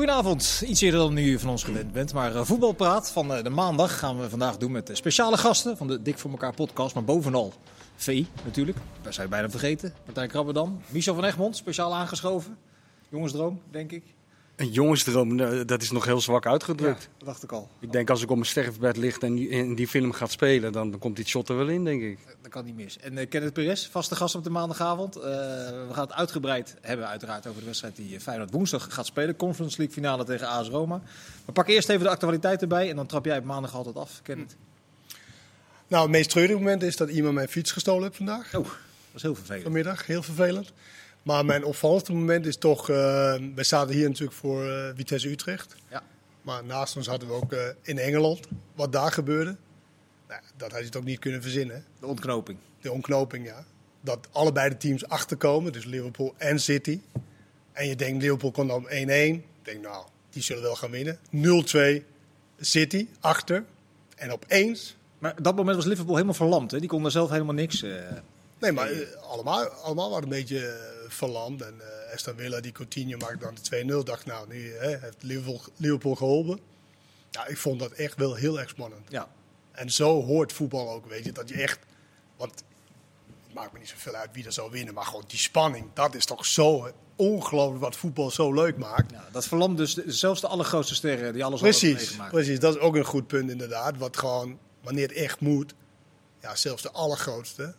Goedenavond, iets eerder dan u van ons gewend bent. Maar uh, voetbalpraat van uh, de maandag gaan we vandaag doen met uh, speciale gasten van de Dik voor elkaar podcast. Maar bovenal VI natuurlijk, daar zijn we bijna vergeten. Martijn Krabberdam, Michel van Egmond, speciaal aangeschoven. Jongensdroom, denk ik. Een jongensdroom, dat is nog heel zwak uitgedrukt. Ja, dat dacht ik al. Ik denk als ik op mijn sterfbed ligt en in die film gaat spelen, dan, komt dit shot er wel in, denk ik. Dat kan niet mis. En uh, Kenneth Perez, vaste gast op de maandagavond. Uh, we gaan het uitgebreid hebben uiteraard over de wedstrijd die Feyenoord woensdag gaat spelen. Conference League finale tegen AS Roma. We pakken eerst even de actualiteit erbij en dan trap jij op maandag altijd af, Kenneth. Nou, het meest treurige moment is dat iemand mijn fiets gestolen heeft vandaag. Oh, dat is heel vervelend. Vanmiddag, heel vervelend. Maar mijn opvallendste moment is toch, uh, wij zaten hier natuurlijk voor uh, Vitesse Utrecht. Ja. Maar naast ons hadden we ook uh, in Engeland, wat daar gebeurde. Nou, dat had je toch niet kunnen verzinnen. De ontknoping. De ontknoping, ja. Dat allebei de teams achterkomen, dus Liverpool en City. En je denkt, Liverpool komt dan 1-1. Ik denk, nou, die zullen wel gaan winnen. 0-2, City, achter. En opeens... Maar op dat moment was Liverpool helemaal verlamd, hè? Die konden zelf helemaal niks... Nee, maar allemaal, allemaal waren een beetje verlamd. En uh, Aston Villa, die Coutinho maakte dan de 2-0. Dacht, nou, nu hè, heeft Liverpool, Liverpool geholpen. Ja, ik vond dat echt wel heel erg spannend. Ja. En zo hoort voetbal ook, weet je. Dat je echt... Want het maakt me niet zoveel uit wie er zou winnen. Maar gewoon die spanning, dat is toch zo ongelooflijk wat voetbal zo leuk maakt. Ja, dat verlamt dus de, zelfs de allergrootste sterren die alles precies, al hebben meegemaakt. Precies, dat is ook een goed punt inderdaad. Wat gewoon, wanneer het echt moet... Ja, zelfs de allergrootste...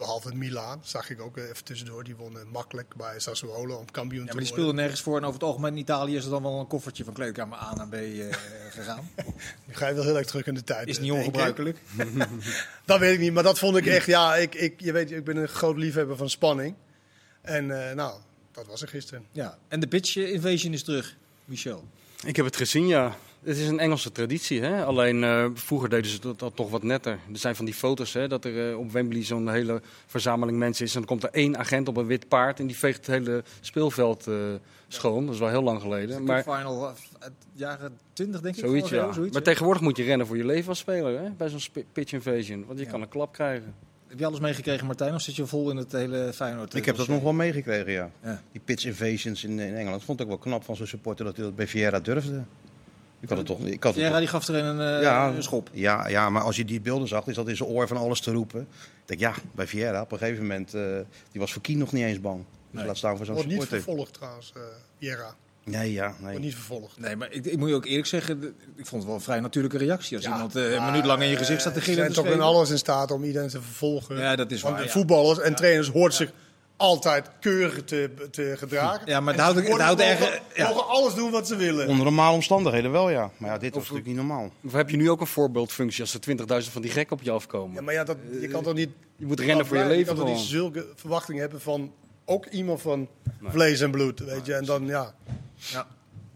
Behalve Milaan, zag ik ook even tussendoor. Die wonnen makkelijk bij Sassuolo om kampioen ja, te maar die worden. speelden nergens voor. En over het algemeen in Italië is er dan wel een koffertje van kleedkamer A naar B uh, gegaan. Nu ga je wel heel erg terug in de tijd. Is niet ongebruikelijk. dat weet ik niet, maar dat vond ik echt... Ja, ik, ik, je weet, ik ben een groot liefhebber van spanning. En uh, nou, dat was er gisteren. Ja, en de pitch invasion is terug, Michel. Ik heb het gezien, ja. Het is een Engelse traditie. Hè? Alleen uh, vroeger deden ze dat, dat, toch wat netter. Er zijn van die foto's hè, dat er uh, op Wembley zo'n hele verzameling mensen is. En dan komt er één agent op een wit paard en die veegt het hele speelveld uh, schoon. Dat is wel heel lang geleden. Maar final uit jaren 20 denk ik. Zoiets, ja. Zoiets, maar tegenwoordig moet je rennen voor je leven als speler hè? bij zo'n pitch invasion. Want je ja. kan een klap krijgen. Heb je alles meegekregen, Martijn? Of zit je vol in het hele Feyenoord? Ik heb dat nog wel meegekregen, ja. ja. Die pitch invasions in, in Engeland. Vond ik ook wel knap van zo'n supporter dat hij dat bij Vieira durfde. Ik had het toch, ik had die gaf er een, uh, ja, een schop. Ja, ja, maar als je die beelden zag, is dat in zijn oor van alles te roepen. Ik denk, ja, bij Vieira op een gegeven moment, uh, die was voor Kien nog niet eens bang. Dus nee. laat staan voor zo'n Wordt supporter. niet vervolgd trouwens, uh, Vieira. Nee, ja. Nee. Wordt niet vervolgd. Nee, maar ik, ik, moet je ook eerlijk zeggen, ik vond het wel een vrij natuurlijke reactie. Als ja, iemand uh, een minuut lang in je gezicht staat te gillen. Ze zijn toch in alles in staat om iedereen te vervolgen. Ja, dat is Want waar. Ja. voetballers en trainers hoort zich altijd keurig te, te gedragen. Ja, maar het houdt, het houdt mogen, erg... Ja. mogen alles doen wat ze willen. Onder normale omstandigheden wel, ja. Maar ja, dit was natuurlijk niet normaal. Of heb je nu ook een voorbeeldfunctie als er 20.000 van die gekken op je afkomen? Ja, maar ja, dat, je kan toch niet... Je moet rennen voor je leven Je kan toch niet zulke verwachtingen hebben van ook iemand van nee. vlees en bloed, weet je. En dan, ja... ja.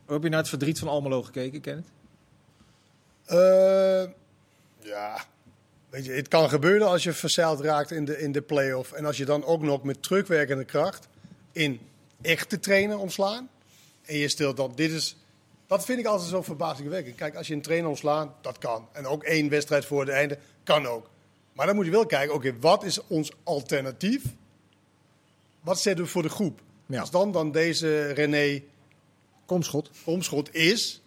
Heb je naar het verdriet van Almelo gekeken, Kenneth? Uh, ja... Weet je, het kan gebeuren als je verzeild raakt in de, in de play-off. En als je dan ook nog met terugwerkende kracht in echte trainer omslaan. En je stelt dan, dit is... Dat vind ik altijd zo verbazingwekkend. Kijk, als je een trainer omslaat, dat kan. En ook één wedstrijd voor het einde, kan ook. Maar dan moet je wel kijken, oké, okay, wat is ons alternatief? Wat zetten we voor de groep? Ja. Als dan, dan deze René... Komschot. Komschot is...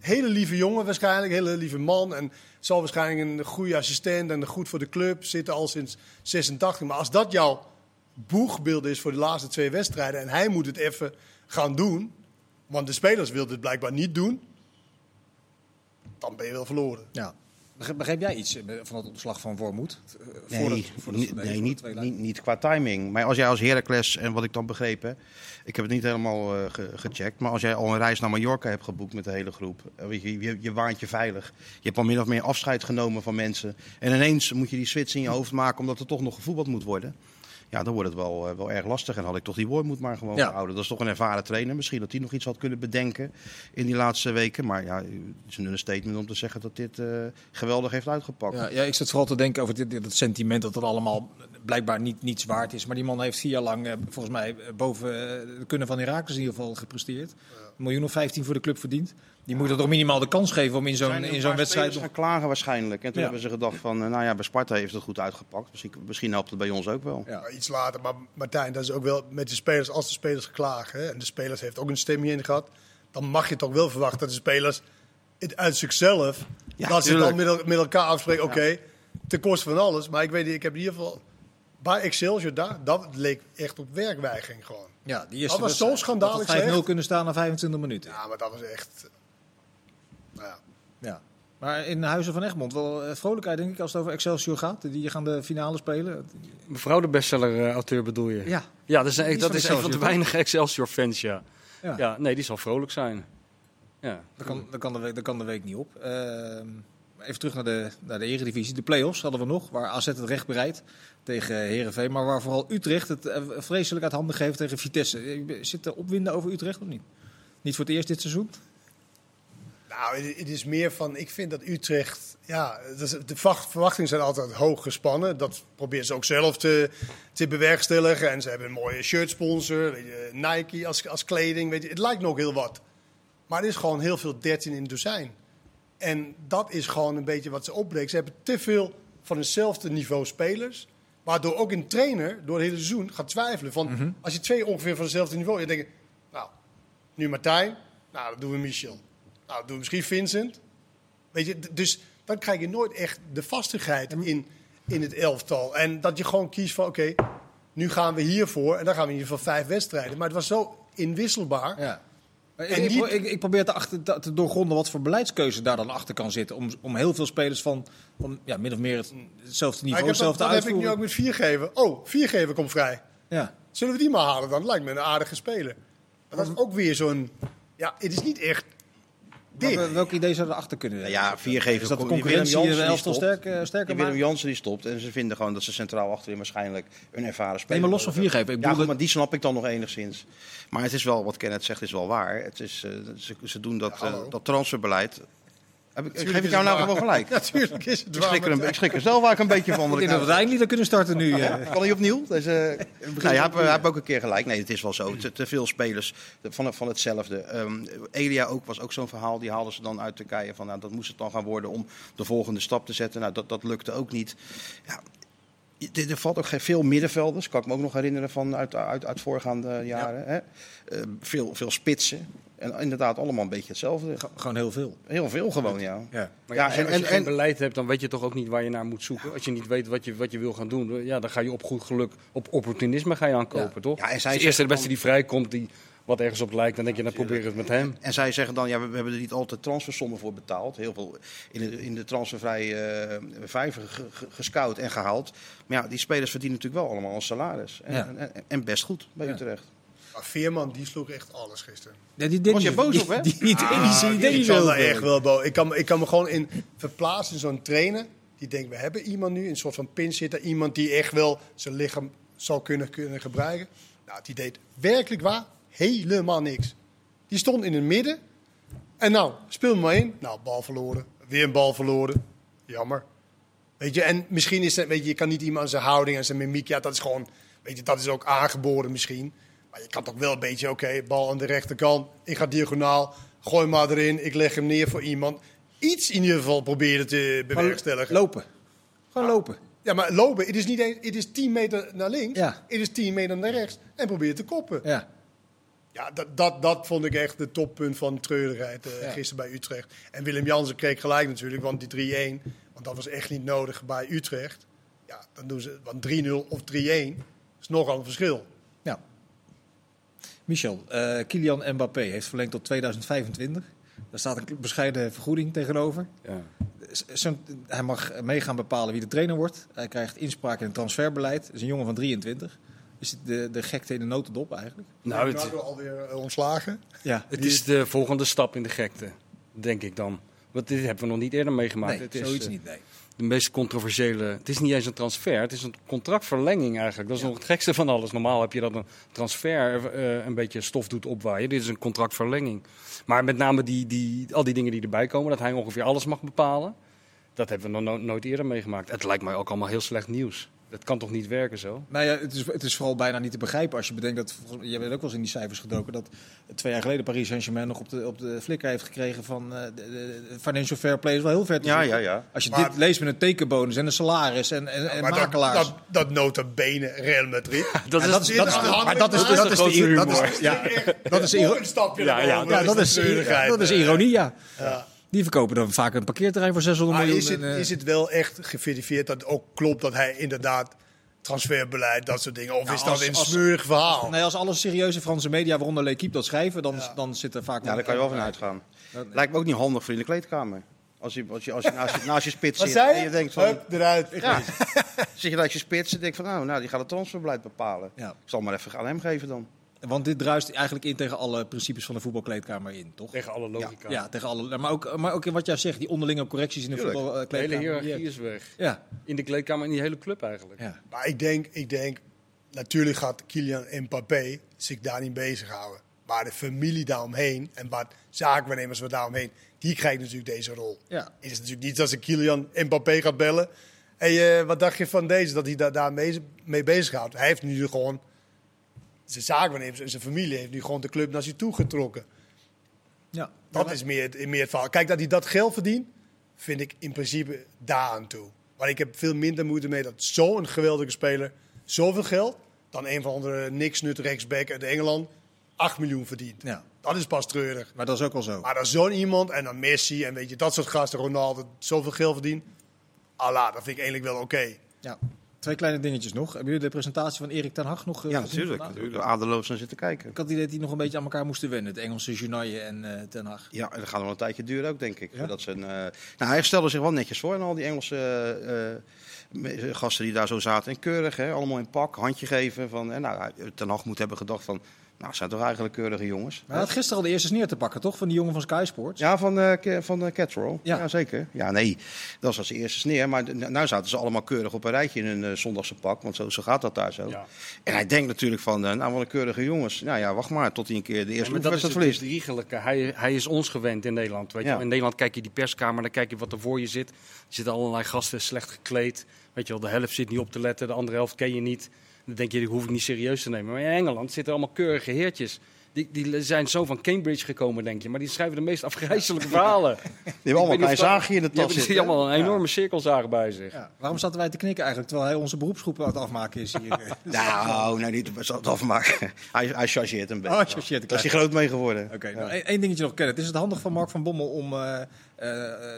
Hele lieve jongen waarschijnlijk, hele lieve man. En zal waarschijnlijk een goede assistent en goed voor de club. Zitten al sinds 86. Maar als dat jouw boegbeeld is voor de laatste twee wedstrijden. En hij moet het even gaan doen. Want de spelers wilden het blijkbaar niet doen. Dan ben je wel verloren. Ja. Begrijp jij iets van het ontslag van Wormoed? Nee, voor het, voor het, nee niet, niet, niet, qua timing. Maar als jij als Heracles, en wat ik dan begrepen, ik heb het niet helemaal uh, ge, gecheckt, maar als jij al een reis naar Mallorca hebt geboekt met de hele groep, je, je, je waant je veilig. Je hebt al min of meer afscheid genomen van mensen. En ineens moet je die switch in je hoofd maken omdat er toch nog gevoetbald moet worden. Ja, dan wordt het wel, uh, wel erg lastig. En had ik toch die woord moet maar gewoon ja. houden. Dat is toch een ervaren trainer. Misschien dat hij nog iets had kunnen bedenken in die laatste weken. Maar ja, het is een statement om te zeggen dat dit uh, geweldig heeft uitgepakt. Ja, ja, ik zit vooral te denken over dit, dit sentiment dat het allemaal blijkbaar niet, niets waard is. Maar die man heeft vier jaar lang uh, volgens mij boven de kunnen van Herakles in ieder geval gepresteerd. Ja. Een miljoen of 15 voor de club verdiend. Die moeten toch minimaal de kans geven om in zo'n in zo'n wedstrijd. gaan klagen waarschijnlijk. En toen ja. hebben ze gedacht van, nou ja, bij Sparta heeft het goed uitgepakt. Misschien, misschien helpt het bij ons ook wel. Ja. Maar iets later, maar Martijn, dat is ook wel met de spelers als de spelers klagen. Hè? En de spelers heeft ook een stem hierin gehad. dan mag je toch wel verwachten dat de spelers het uit zichzelf, dat ze dan met, met, elkaar afspreken, oké, okay, ten koste van alles. Maar ik weet niet, ik heb in ieder geval bij Excelsior daar, dat leek echt op werkweigering gewoon. Ja, die eerste dat was zo schandalig 5-0 kunnen staan na 25 minuten. Ja, maar dat was echt... Maar in Huizen van Egmond wel eh, vrolijkheid, denk ik, als het over Excelsior gaat. Die gaan de finale spelen. Mevrouw de bestseller-auteur bedoel je? Ja. Ja, dat is, dat is een van de weinige Excelsior-fans, ja. ja. ja. nee, die zal vrolijk zijn. Ja. Dan kan, kan, de, week, kan de week niet op. Uh, even terug naar de, naar de Eredivisie. De play-offs hadden we nog, waar AZ het recht bereidt tegen Herenveen. Maar waar vooral Utrecht het eh, vreselijk uit handen geeft tegen Vitesse. Zit er opwinden over Utrecht of niet? Niet voor het eerst dit seizoen? Nou, het is meer van, ik vind dat Utrecht, ja, de verwachtingen zijn altijd hoog gespannen. Dat proberen ze ook zelf te, te bewerkstelligen. En ze hebben een mooie shirtsponsor, Nike als, als kleding. Weet je, het lijkt nog heel wat. Maar er is gewoon heel veel 13 in dozijn. En dat is gewoon een beetje wat ze opbreekt. Ze hebben te veel van hetzelfde niveau spelers. Waardoor ook een trainer door het hele seizoen gaat twijfelen. Van, mhm. Als je twee ongeveer van hetzelfde niveau... Je denkt, nou, nu Martijn. Nou, dan doen we Michel. Nou, we misschien Vincent. Weet je, dus dan krijg je nooit echt de vastigheid in, in het elftal. En dat je gewoon kiest van, oké, nu gaan we hiervoor. En dan gaan we in ieder geval vijf wedstrijden. Maar het was zo inwisselbaar... Ja. En ik, ik, ik, probeer te, achter, te, doorgronden wat voor beleidskeuze daar dan achter kan zitten. Om, om heel veel spelers van, van ja, min of meer hetzelfde niveau, hetzelfde uitvoeren. Dat heb ik nu ook met viergever. Oh, viergever komt vrij. Ja. Zullen we die maar halen dan? Lijkt me een aardige speler. Maar dat is ook weer zo'n... Ja, het is niet echt welk idee zou erachter kunnen? Ja, viergever. Is dat de concurrentie in de elftal sterk, uh, sterker Willem Jansen die stopt en ze vinden gewoon dat ze centraal achterin waarschijnlijk een ervaren speler Nee, maar los van viergever. Ik ja, maar die snap ik dan nog enigszins. Maar het is wel, wat Kenneth zegt, is wel waar. Het is, uh, ze, ze, doen dat, uh, dat transferbeleid heb ik, geef ik jou nou gewoon gelijk? Natuurlijk is het ik schrik, er een, ik schrik er zelf vaak een beetje van. Ik denk dat we eindelijk kunnen starten nu. Ja. Kan hij opnieuw? Deze, nou, je hebt, ook een keer gelijk. Nee, het is wel zo. Te, te veel spelers van, van hetzelfde. Um, Elia ook, was ook zo'n verhaal. Die haalden ze dan uit Turkije. Van, nou, dat moest het dan gaan worden om de volgende stap te zetten. Nou, dat, dat lukte ook niet. Ja, er valt ook veel middenvelders, kan ik me ook nog herinneren van uit, uit, uit voorgaande jaren. Hè? Uh, veel, veel spitsen. En inderdaad, allemaal een beetje hetzelfde. gewoon heel veel. Heel veel gewoon, ja. ja. Maar ja, en, als je geen beleid hebt, dan weet je toch ook niet waar je naar moet zoeken. Als je niet weet wat je, wat je wil gaan doen, ja, dan ga je op goed geluk, op opportunisme ga je aankopen, toch? Ja, en zij de eerste de beste die vrijkomt, die wat ergens op lijkt, dan denk je, dan probeer ik het met hem. En zij zeggen dan, ja, we, hebben er niet altijd transfersommen voor betaald. Heel veel in de, in de transfervrije uh, vijver gescout en gehaald. Maar ja, die spelers verdienen natuurlijk wel allemaal een salaris. En, en, en, best goed bij ja. Utrecht. Maar Veerman, die sloeg echt alles gisteren. Ja, die deed Was je boos op, hè? Die, die, ah, die, die, die echt wel boos. Ik kan, ik kan me gewoon in verplaatsen in zo'n trainer. Die denkt, we hebben iemand nu, een soort van pinzitter. Iemand die echt wel zijn lichaam zou kunnen, kunnen gebruiken. Nou, die deed werkelijk waar helemaal niks. Die stond in het midden. En nou, speel maar in. Nou, bal verloren. Weer een bal verloren. Jammer. Weet je, en misschien is het, weet je, je kan niet iemand zijn houding en zijn mimiek, ja, dat is gewoon, weet je, dat is ook aangeboren misschien. Maar je kan toch wel een beetje, oké, bal aan de rechterkant, ik ga diagonaal, gooi maar erin, ik leg hem neer voor iemand. Iets in ieder geval proberen te bewerkstelligen. Lopen. Gewoon lopen. Ja, maar lopen, het is niet eens, het is 10 meter naar links, ja. het is 10 meter naar rechts en probeer te koppen. Ja. Ja, dat, dat, dat vond ik echt de toppunt van treurigheid uh, gisteren bij Utrecht. En Willem Jansen kreeg gelijk natuurlijk, want die 3-1, want dat was echt niet nodig bij Utrecht. Ja, dan doen ze, want 3-0 of 3-1 is nogal een verschil. Ja. Michel, uh, Kylian Mbappé heeft verlengd tot 2025. Daar staat een bescheiden vergoeding tegenover. Ja. Hij mag meegaan bepalen wie de trainer wordt. Hij krijgt inspraak in het transferbeleid. Het is een jongen van 23. Is het de, de gekte in de notendop eigenlijk? Nou, het is alweer uh, ontslagen. Ja, het is de volgende stap in de gekte, denk ik dan. Want dit hebben we nog niet eerder meegemaakt. Nee, het is, zoiets uh, niet, nee. De meest controversiële. Het is niet eens een transfer, het is een contractverlenging eigenlijk. Dat is nog het gekste van alles. Normaal heb je dat een transfer uh, een beetje stof doet opwaaien. Dit is een contractverlenging. Maar met name die, die, al die dingen die erbij komen, dat hij ongeveer alles mag bepalen. Dat hebben we nog no nooit eerder meegemaakt. Het lijkt mij ook allemaal heel slecht nieuws. Dat kan toch niet werken zo? Nou ja, het is, het is vooral bijna niet te begrijpen als je bedenkt dat, je bent ook wel eens in die cijfers gedoken, dat twee jaar geleden Paris Saint-Germain nog op de, op de flikker heeft gekregen van uh, de, de, financial fair play is wel heel ver te ja, ja, ja. Als je maar, dit leest met een tekenbonus en een salaris en, en, en makelaars. Dat, dat, dat nota bene Real Madrid. dat, is, dat, is, dat, is, maar dat is, dat is de humor. Dat is, ja, dat is een stapje ja, ja, dat is, dat is ironie, ja. Die verkopen dan vaak een parkeerterrein voor 600 miljoen. Is het, is het wel echt geverifieerd dat het ook klopt dat hij inderdaad transferbeleid, dat soort dingen? Of is dat een smeurig verhaal? Als, nee, als alle serieuze Franse media, waaronder L'Equipe, dat schrijven, dan, dan zit er vaak... Ja, daar kan je wel van uitgaan. Lijkt me ook niet handig voor in de kleedkamer. Als je, als je, als je naast, je, naast je spits zit en je denkt van... Hup, eruit. Ja. zit je naast je spits en denk van, nou, nou, die gaat het transferbeleid bepalen. Ja. Ik zal maar even aan hem geven dan. Want dit druist eigenlijk in tegen alle principes van de voetbalkleedkamer in, toch? Tegen alle logica. Ja, tegen alle. Maar ook, maar ook in wat jij zegt, die onderlinge correcties in de voetbalkleedkamer. De hele hiërarchie is weg. Ja. In de kleedkamer en die hele club eigenlijk. Ja. Maar ik denk, ik denk, natuurlijk gaat Kylian Mbappé zich daar niet bezighouden. Maar de familie daaromheen en wat zaakwaarnemers we daaromheen, die krijgt natuurlijk deze rol. Ja. Het is natuurlijk niet als ik Kylian Mbappé gaat bellen. Hey, uh, wat dacht je van deze, dat hij daar, daar mee, mee bezighoudt? Hij heeft nu gewoon zijn zaakwaarnemers en zijn familie heeft nu gewoon de club naar zich toe getrokken. Ja. Dat is meer, meer het verhaal. Kijk, dat hij dat geld verdient, vind ik in principe daar aan toe. Maar ik heb veel minder moeite mee dat zo'n geweldige speler zoveel geld, dan een van de niks nut rechtsback uit Engeland, 8 miljoen verdient. Ja. Dat is pas treurig. Maar dat is ook wel zo. Maar dan zo'n iemand en dan Messi en weet je, dat soort gasten, Ronaldo, zoveel geld verdient. Allah, dat vind ik eigenlijk wel oké. Ja. Twee kleine dingetjes nog. Hebben jullie de presentatie van Erik ten Hag nog uh, Ja, natuurlijk. We adeloos naar zitten kijken. Ik had het idee dat die nog een beetje aan elkaar moesten wennen. Het Engelse Junaille en uh, ten Hag. Ja, en dat gaat nog een tijdje duren ook, denk ik. Ja? Dat ze een, uh, nou, hij stelde zich wel netjes voor en al die Engelse gasten die daar zo zaten. En keurig, hè, allemaal in pak, handje geven. Van, en nou, ten Hag moet hebben gedacht van... Nou, zijn toch eigenlijk keurige jongens. Hij had gisteren al de eerste sneer te pakken, toch? Van die jongen van Sky Sports. Ja, van, uh, van uh, Catrol. Ja. ja. zeker. Ja, nee, dat was de eerste sneer. Maar nu zaten ze allemaal keurig op een rijtje in hun uh, zondagse pak. Want zo, zo gaat dat daar zo. Ja. En hij denkt natuurlijk van, uh, nou, wat een keurige jongens. Nou ja, wacht maar tot hij een keer de eerste ja, verliest. Dat is het Hij, hij is ons gewend in Nederland. Weet je? In Nederland kijk je die perskamer, dan kijk je wat er voor je zit. Er zitten allerlei gasten slecht gekleed. Weet je wel, de helft zit niet op te letten, de andere helft ken je niet. Dan denk je, die hoef ik niet serieus te nemen. Maar in Engeland zitten allemaal keurige heertjes. Die, die zijn zo van Cambridge gekomen, denk je. Maar die schrijven de meest afgrijzelijke verhalen. Die hebben allemaal een zaagje in de tas. Die hebben allemaal een enorme cirkelzaag bij zich. Ja. Waarom zaten wij te knikken eigenlijk, terwijl hij onze beroepsgroep aan het afmaken is hier? nou, nee, niet het afmaken. hij, hij chargeert een beetje. Oh, chargeert Daar is hij groot mee geworden. Oké, okay, nou, één dingetje nog, Kenneth. Is het handig van Mark van Bommel om uh, uh,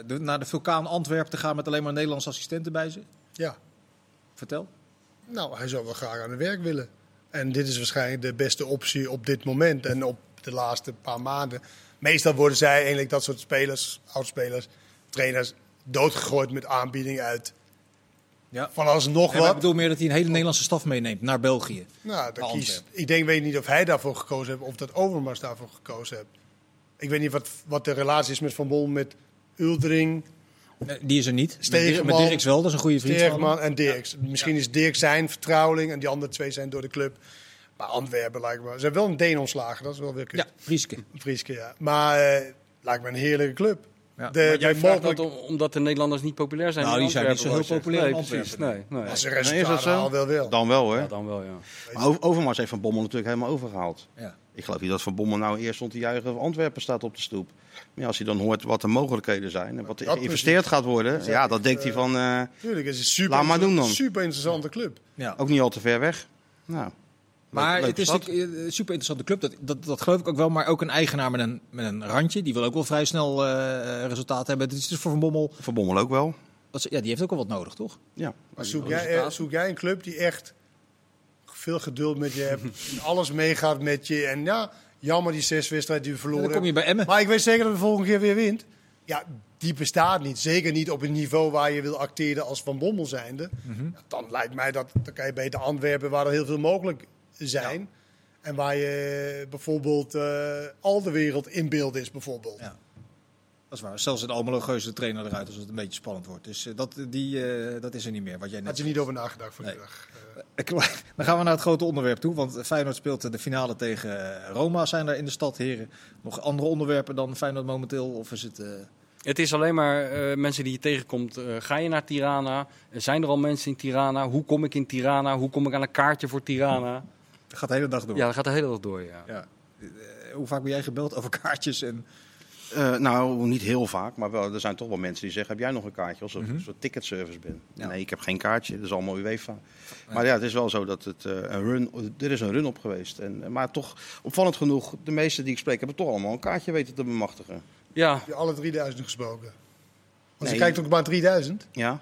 de, naar de vulkaan Antwerpen te gaan met alleen maar Nederlandse assistenten bij zich? Ja. Vertel. Nou, hij zou wel graag aan het werk willen. En dit is waarschijnlijk de beste optie op dit moment en op de laatste paar maanden. Meestal worden zij eigenlijk dat soort spelers, oudspelers, trainers, doodgegooid met aanbiedingen uit. Ja. Van als nog wat. Ik bedoel meer dat hij een hele Nederlandse staf meeneemt naar België. Nou, dat kiest, ik denk, weet niet of hij daarvoor gekozen heeft of dat Overmars daarvoor gekozen heeft. Ik weet niet wat, wat de relatie is met Van Bol, met Uldering. Die is er niet. Stegenman, met Dirks wel, dat is een goede vriend Stegenman en Dirks. Misschien is Dirk zijn vertrouweling en die andere twee zijn door de club. Maar Antwerpen lijkt me... Ze hebben wel een Deen ontslagen, dat is wel weer kut. Ja, Frieske. Frieske, ja. Maar uh, lijkt me een heerlijke club. Ja. De, jij mogelijk... dat omdat de Nederlanders niet populair zijn Nou, die zijn niet zo heel populair nee. Nee, nee. Als ze resultaten nee, wel wel. Dan wel, hè? Ja, dan wel, ja. Maar Overmars heeft Van Bommel natuurlijk helemaal overgehaald. Ja. Ik geloof niet dat Van Bommel nou eerst stond te juichen Antwerpen staat op de stoep. Maar als hij dan hoort wat de mogelijkheden zijn en wat er geïnvesteerd gaat worden, ja, dan denkt hij van, uh, Tuurlijk, het is super, laat maar doen dan. super interessante club. Ja. Ook niet al te ver weg. Nou, maar het is een eh, super interessante club, dat, dat, dat geloof ik ook wel. Maar ook een eigenaar met een, met een randje. Die wil ook wel vrij snel uh, resultaat hebben. Het is dus voor Van Bommel... Van Bommel ook wel. Dat, ja, die heeft ook wel wat nodig, toch? Ja. Maar zoek jij, zoek jij een club die echt veel geduld met je hebt. en alles meegaat met je. En ja, jammer die zes wedstrijden die we verloren. dan kom je bij Emmen. Maar ik weet zeker dat de volgende keer weer wint. Ja, die bestaat niet. Zeker niet op een niveau waar je wil acteren als Van Bommel zijnde. Mhm. dan lijkt mij dat, dan kan je beter Antwerpen waar er heel veel mogelijk zijn. En waar je bijvoorbeeld uh, al de wereld in beeld is bijvoorbeeld. Ja. Dat is waar. Zelfs een Almelo de trainer eruit als het een beetje spannend wordt. Dus uh, dat, die, uh, dat is er niet meer. Wat jij net Had je niet over nagedacht voor nee. Dan gaan we naar het grote onderwerp toe. Want Feyenoord speelt de finale tegen Roma. Zijn er in de stad, heren, nog andere onderwerpen dan Feyenoord momenteel? Of is het... Het is alleen maar uh, mensen die je tegenkomt. Uh, ga je naar Tirana? Zijn er al mensen in Tirana? Hoe kom ik in Tirana? Hoe kom ik aan een kaartje voor Tirana? Dat gaat de hele dag door. Ja, dat gaat de hele dag door, ja. ja. Hoe vaak ben jij gebeld over kaartjes en... Uh, nou, niet heel vaak, maar wel, er zijn toch wel mensen die zeggen: Heb jij nog een kaartje? Als ik mm -hmm. een soort ticketservice ben. Ja. Nee, ik heb geen kaartje, dat is allemaal UEFA. Nee. Maar ja, het is wel zo dat het uh, een run, er is een run op geweest. En, maar toch, opvallend genoeg, de meesten die ik spreek hebben toch allemaal een kaartje weten te bemachtigen. Ja. Heb je alle 3000 gesproken? Want nee. je kijkt ook maar 3000. Ja.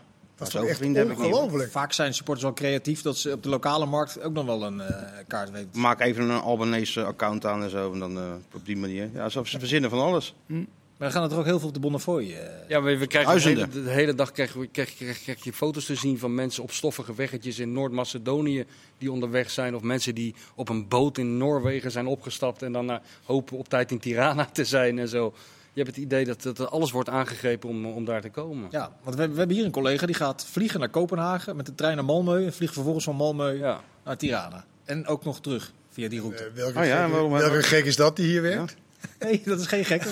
Dat is toch echt ongelooflijk. Vaak zijn supporters wel creatief dat ze op de lokale markt ook nog wel een uh, kaart weten. Maak even een Albanese account aan en zo. En dan uh, op die manier. Ja, ze verzinnen van alles. Hm. Maar dan gaan er ook heel veel op de Bonnefoy. Uh, ja, we, we krijgen de hele, de hele, dag krijg, krijg, krijg, krijg, je foto's te zien van mensen op stoffige weggetjes in Noord-Macedonië die onderweg zijn. Of mensen die op een boot in Noorwegen zijn opgestapt en dan hopen op tijd in Tirana te zijn en zo. Je hebt het idee dat, dat alles wordt aangegrepen om, om daar te komen. Ja, want we, we hebben hier een collega die gaat vliegen naar Kopenhagen met de trein naar Malmö. En vliegt vervolgens van Malmö ja. naar Tirana. En ook nog terug via die route. Uh, welke, oh ja, gek, welke gek is dat die hier werkt? Ja. Nee, dat is geen gek.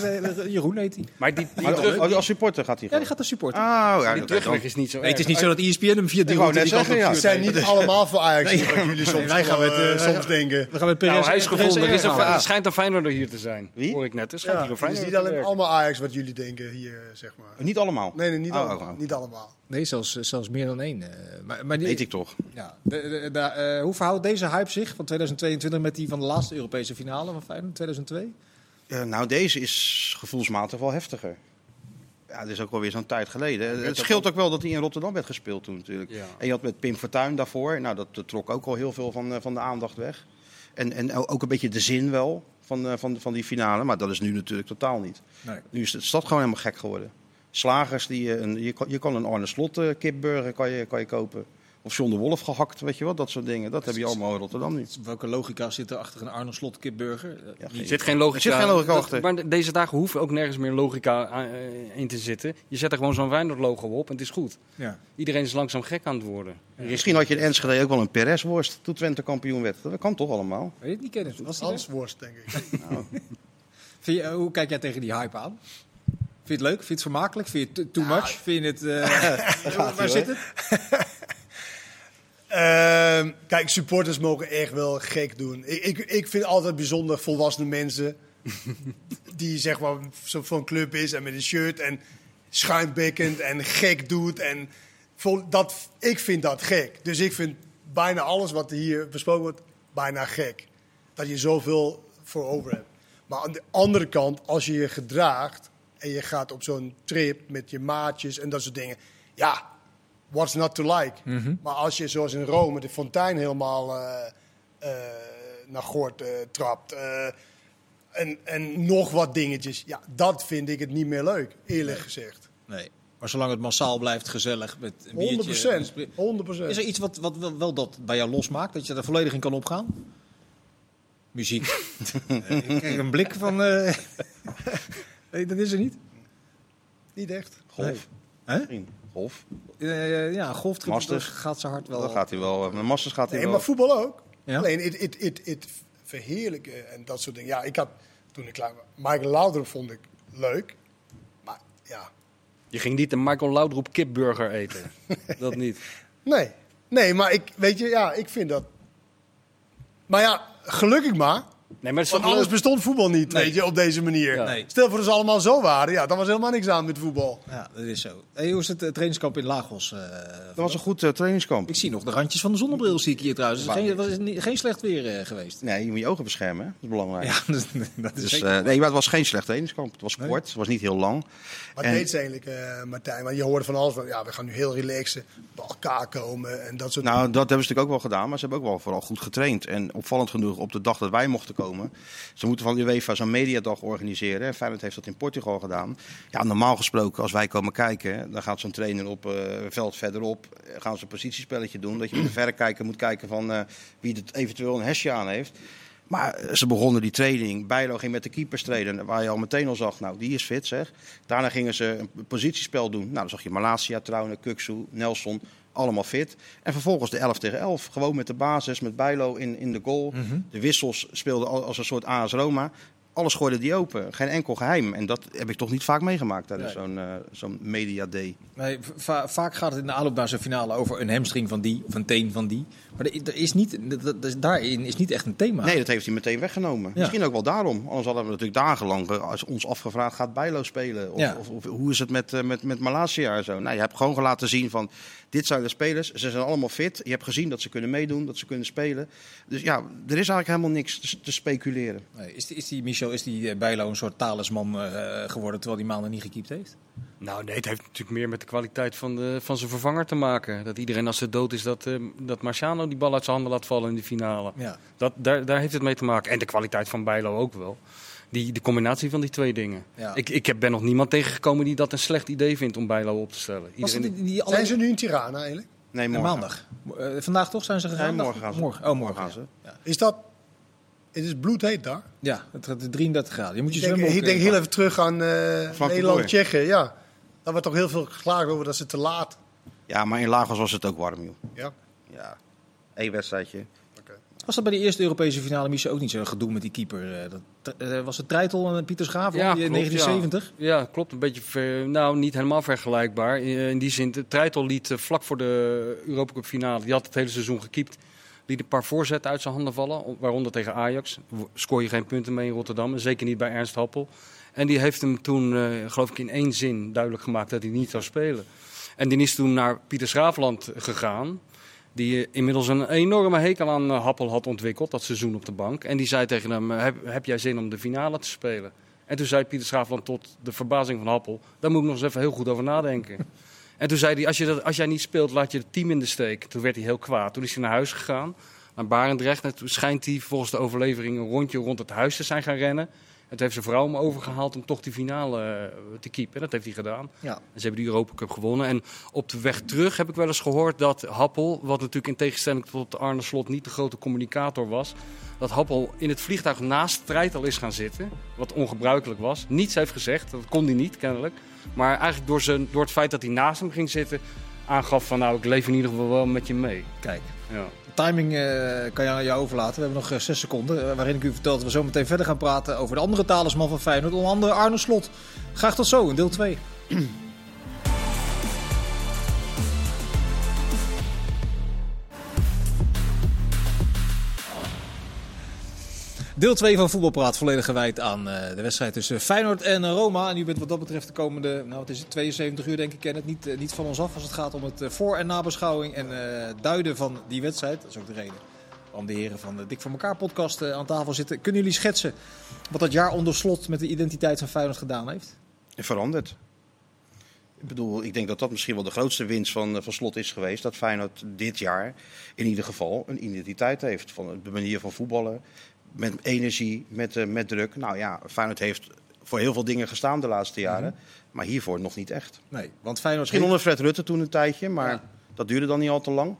Jeroen heet hij. Maar, die, die maar terug, oh, als supporter gaat hij Ja, die gaat als supporter. Oh, ja, die terugweg is niet zo nee, Het is niet zo dat ESPN hem via die route die zeggen, ja. zijn niet allemaal voor Ajax. Nee, wat jullie soms, wij gaan met, uh, soms denken. We gaan met Perez. Nou, hij is gevonden. Er, is een, er schijnt een Feyenoorder hier te zijn. Wie? Hoor ik net. Dus ja, het is niet alleen allemaal Ajax wat jullie denken hier, zeg maar. Niet allemaal? Nee, nee niet, oh, allemaal. Oh. niet allemaal. Nee, zelfs, zelfs meer dan één. Maar, maar die, Weet ik toch. Ja, de, de, de, uh, hoe verhoudt deze hype zich van 2022 met die van de laatste Europese finale van Feyenoord 2002? Uh, nou, deze is gevoelsmatig wel heftiger. Ja, dat is ook wel weer zo'n tijd geleden. Het scheelt ook wel dat hij in Rotterdam werd gespeeld toen natuurlijk. Ja. En je had met Pim Fortuyn daarvoor. Nou, dat, dat trok ook al heel veel van, van de aandacht weg. En, en ook een beetje de zin wel van, van, van die finale. Maar dat is nu natuurlijk totaal niet. Nee. Nu is de stad gewoon helemaal gek geworden. Slagers, die, een, je, kan, je kan een Arne Slot kipburger kan je, kan je kopen. Of John de Wolf gehakt, weet je wat, dat soort dingen. Dat heb je allemaal in Rotterdam niet. Welke logica zit er achter een Arno Slot kipburger? Ja, er zit geen logica, zit geen logica achter. maar deze dagen hoeven ook nergens meer logica uh, in te zitten. Je zet er gewoon zo'n Feyenoord-logo op en het is goed. Ja. Iedereen is langzaam gek aan het worden. Ja. Misschien had je in Enschede ook wel een Perez-worst toen Twente kampioen werd. Dat kan toch allemaal? Weet je het niet kennen? Was Hans-worst, denk ik. nou. je, hoe kijk jij tegen die hype aan? Vind je het leuk? Vind je het vermakelijk? Vind je het too much? Vind je het... Uh, waar zit het? Uh, kijk, supporters mogen echt wel gek doen. Ik, ik, ik vind altijd bijzonder volwassen mensen. die zeg maar zo van club is en met een shirt en schuimbekkend en gek doet. En vol, dat, ik vind dat gek. Dus ik vind bijna alles wat hier besproken wordt, bijna gek. Dat je zoveel voor over hebt. Maar aan de andere kant, als je je gedraagt en je gaat op zo'n trip met je maatjes en dat soort dingen. Ja, what's not to like? Mm -hmm. Maar als je zoals in Rome de fontein helemaal uh, uh, naar Gort uh, trapt. en, en nog wat dingetjes. Ja, dat vind ik het niet meer leuk, eerlijk nee. gezegd. Nee. Maar zolang het massaal blijft, gezellig met een biertje... 100%. 100%. Is er iets wat, wat wel, wel dat bij jou losmaakt? Dat je er volledig in kan opgaan? Muziek. ik krijg een blik van... nee, dat is er niet? Niet echt. Golf. Nee. Golf. Uh, ja, golf Masters. gaat ze hard wel. Dan gaat hij wel. Met Masters gaat hij nee, wel. maar voetbal ook. Ja? Alleen het, het, het, het verheerlijken en dat soort dingen. Ja, ik had toen ik klaar was. Michael Laudrup vond ik leuk. Maar ja. Je ging niet de Michael Laudrup kipburger eten. dat niet. Nee. Nee, maar ik weet je, ja, ik vind dat. Maar ja, gelukkig maar. Nee, maar Want anders bestond voetbal niet, nee. weet je, op deze manier. Ja. Nee. Stel voor dat ze allemaal zo waren, ja, dan was helemaal niks aan met voetbal. Ja, dat is zo. Hey, hoe is het uh, trainingskamp in Lagos? Uh, dat was een goed uh, trainingskamp. Ik zie nog de randjes van de zonnebril, zie ik hier trouwens. Het geen, was niet, geen slecht weer geweest. Nee, je moet je ogen beschermen, hè? dat is belangrijk. Ja, dat, dat is dus, nee, maar het was geen slecht trainingskamp. Het was kort, nee. het was niet heel lang. Wat en... deed ze eigenlijk, Martijn? Want je hoorde van alles van, ja, we gaan nu heel relaxen, bij elkaar komen en dat soort Nou, dat hebben ze natuurlijk ook wel gedaan, maar ze hebben ook wel vooral goed getraind. En opvallend genoeg, op de dag dat wij mochten komen ze moeten van UEFA zo'n mediadag organiseren. Feyenoord heeft dat in Portugal gedaan. Ja, normaal gesproken, als wij komen kijken, dan gaat zo'n trainer op uh, veld verderop. Gaan ze een positiespelletje doen. Dat je met de verrekijker moet kijken van uh, wie het eventueel een hesje aan heeft. Maar ze begonnen die training. Bijlo ging met de keepers trainen, waar je al meteen al zag, nou, die is fit zeg. Daarna gingen ze een positiespel doen. Nou, dan zag je Malasia, Trouwen, Kuksu, Nelson, allemaal fit. En vervolgens de 11 tegen 11. Gewoon met de basis, met Bijlo in, in de goal. Mm -hmm. De wissels speelden als een soort AS Roma. Alles gooide die open. Geen enkel geheim. En dat heb ik toch niet vaak meegemaakt tijdens zo'n uh, zo'n media day. Nee, vaak gaat het in de aanloop naar zo'n finale over een hamstring van die of een teen van die. Maar er is niet, daarin is niet echt een thema. Nee, dat heeft hij meteen weggenomen. Misschien ook wel daarom. Anders hadden we natuurlijk dagenlang als ons afgevraagd, gaat Bijlo spelen? Of, of, of, hoe is het met, uh, met, met Malasia en zo? Nou, je hebt gewoon laten zien van, dit zijn de spelers. Ze zijn allemaal fit. Je hebt gezien dat ze kunnen meedoen, dat ze kunnen spelen. Dus ja, er is eigenlijk helemaal niks te, te speculeren. Nee, is, die, is die Michel, is die eh, Bijlo een soort talisman uh, geworden terwijl die maanden niet gekiept heeft? Nou nee, het heeft natuurlijk meer met de kwaliteit van, de, van zijn vervanger te maken. Dat iedereen als ze dood is, dat, uh, dat Marciano die bal uit zijn handen laat vallen in de finale. Ja. Dat, daar, daar heeft het mee te maken. En de kwaliteit van Bijlo ook wel. Die, de combinatie van die twee dingen. Ja. Ik, ik ben nog niemand tegengekomen die dat een slecht idee vindt om Bijlo op te stellen. Iedereen... Die, die Zijn ze nu in Tirana eigenlijk? Nee, morgen. maandag. Uh, vandaag toch zijn ze gegaan? Nee, morgen gaan ze. Morgen. Oh, morgen gaan ze. Ja. Is dat... Het is bloedheet daar? Ja, het gaat 33 graden. Je moet je ik denk, ik denk heel even terug aan uh, Nederland, Tsjechië. Ja. Daar wordt toch heel veel geklaagd over dat ze te laat... Ja, maar in Lagos was het ook warm, joh. Ja? Ja. Eén wedstrijdje. Was dat bij de eerste Europese finale misschien ook niet zo gedoe met die keeper? Eh, dat, uh, was het Treitel en Pieter Schaaf ja, in 1970? Ja. ja. klopt. Een beetje, ver, nou niet helemaal vergelijkbaar. In, die zin, Treitel liet vlak voor de Europa Cup finale, die had het hele seizoen gekiept, liet een paar voorzetten uit zijn handen vallen. Waaronder tegen Ajax. Scoor je geen punten mee in Rotterdam. Zeker niet bij Ernst Happel. En die heeft hem toen, geloof ik in één zin, duidelijk gemaakt dat hij niet zou spelen. En die is toen naar Pieter Schraafland gegaan. Die inmiddels een enorme hekel aan eh, Happel had ontwikkeld, dat seizoen op de bank. En die zei tegen hem, heb, heb jij zin om de finale te spelen? En toen zei Pieter Schaafland tot de verbazing van Happel, daar moet ik nog eens even heel goed over nadenken. en toen zei hij, als, je dat, als jij niet speelt, laat je het team in de steek. Toen werd hij heel kwaad. Toen is hij naar huis gegaan, naar Barendrecht. En toen schijnt hij volgens de overlevering een rondje rond het huis te zijn gaan rennen. Het heeft zijn vrouw hem overgehaald om toch die finale eh, te keepen. Dat heeft hij gedaan. Ja. En ze hebben de Europa Cup gewonnen. En op de weg terug heb ik wel eens gehoord dat Happel, wat natuurlijk in tegenstelling tot Arne Slot niet de grote communicator was, dat Happel in het vliegtuig naast Treitel is gaan zitten. Wat ongebruikelijk was. Niets heeft gezegd, dat kon hij niet kennelijk. Maar eigenlijk door, zijn, door het feit dat hij naast hem ging zitten, aangaf van nou, ik leef in ieder geval wel met je mee. Kijk. Ja timing uh, kan je aan jou overlaten. We hebben nog uh, zes seconden. Uh, waarin ik u vertel dat we zo meteen verder gaan praten over de andere talisman van Feyenoord. Onder andere Arne Slot. Graag tot zo in deel 2. Deel 2 van Voetbalpraat volledig gewijd aan uh, de wedstrijd tussen Feyenoord en Roma. En u bent wat dat betreft de komende, nou het is 72 uur denk ik, ken het niet, uh, niet van ons af als het gaat om het uh, voor- en nabeschouwing en duiden van die wedstrijd. Dat is ook de reden waarom de heren van de Dik voor elkaar podcast aan tafel zitten. Kunnen jullie schetsen wat dat jaar onder slot met de identiteit van Feyenoord gedaan heeft? Veranderd. Ik bedoel, ik denk dat dat misschien wel de grootste winst van, van slot is geweest. Dat Feyenoord dit jaar in ieder geval een identiteit heeft. Van de manier van voetballen, met energie, met, uh, met druk. Nou ja, Feyenoord heeft voor heel veel dingen gestaan de laatste jaren. Mhm. Maar hiervoor nog niet echt. Nee, want Feyenoord... Misschien onder Fred Rutte toen een tijdje, maar dat duurde dan niet al te lang.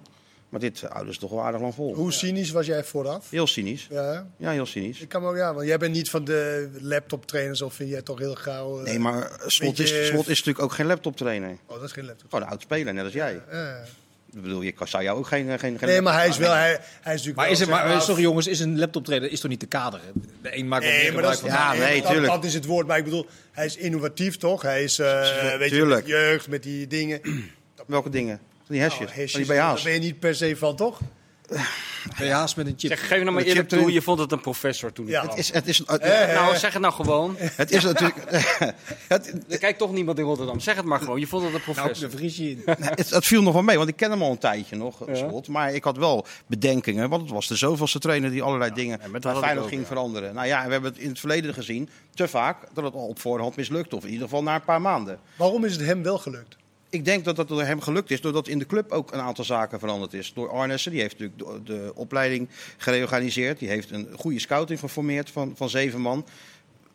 Maar dit houden ze toch wel aardig lang vol. Hoe cynisch was jij vooraf? Heel cynisch. Ja, ja heel cynisch. Ik kan ook, ja, want jij bent niet van de laptop trainers of vind jij toch heel gauw... Uh, nee, maar Slot, is, Slot is natuurlijk ook geen laptop trainer. Oh, dat is geen laptop. Gewoon een oud speler, net als jij. Ja, ik bedoel, je zou jou ook geen... geen, geen nee, maar hij is wel... Hij, hij is natuurlijk maar, is het, maar sorry jongens, is een laptop trainer is toch niet te kaderen? De een maakt nee, maar dat is, Ja, nee, tuurlijk. Dat, is het woord. Maar ik bedoel, hij is innovatief toch? Hij is, uh, weet je, met jeugd, met die dingen. Welke dingen? Die hesjes, nou, hesjes die BH's. Daar ben je niet per se van, toch? Met een chip. Zeg, geef nou maar eerlijk toe, je vond het een professor toen. Ja. Het is, het is, nou, zeg het nou gewoon. Het is natuurlijk... het, er kijkt toch niemand in Rotterdam. Zeg het maar gewoon, je vond het een professor. Nou, vries je in. het, het, viel nog wel mee, want ik ken hem al een tijdje nog, ja. Slot. Maar ik had wel bedenkingen, want het was de zoveelste trainer die allerlei dingen Feyenoord ging veranderen. Nou ja, we hebben het in het verleden gezien, te vaak, dat het al op voorhand mislukt. Of in ieder geval na een paar maanden. Waarom is het hem wel gelukt? Ik denk dat dat door hem gelukt is, doordat in de club ook een aantal zaken veranderd is. Door Arnessen, die heeft natuurlijk de, de opleiding gereorganiseerd. Die heeft een goede scouting geformeerd van, van zeven man.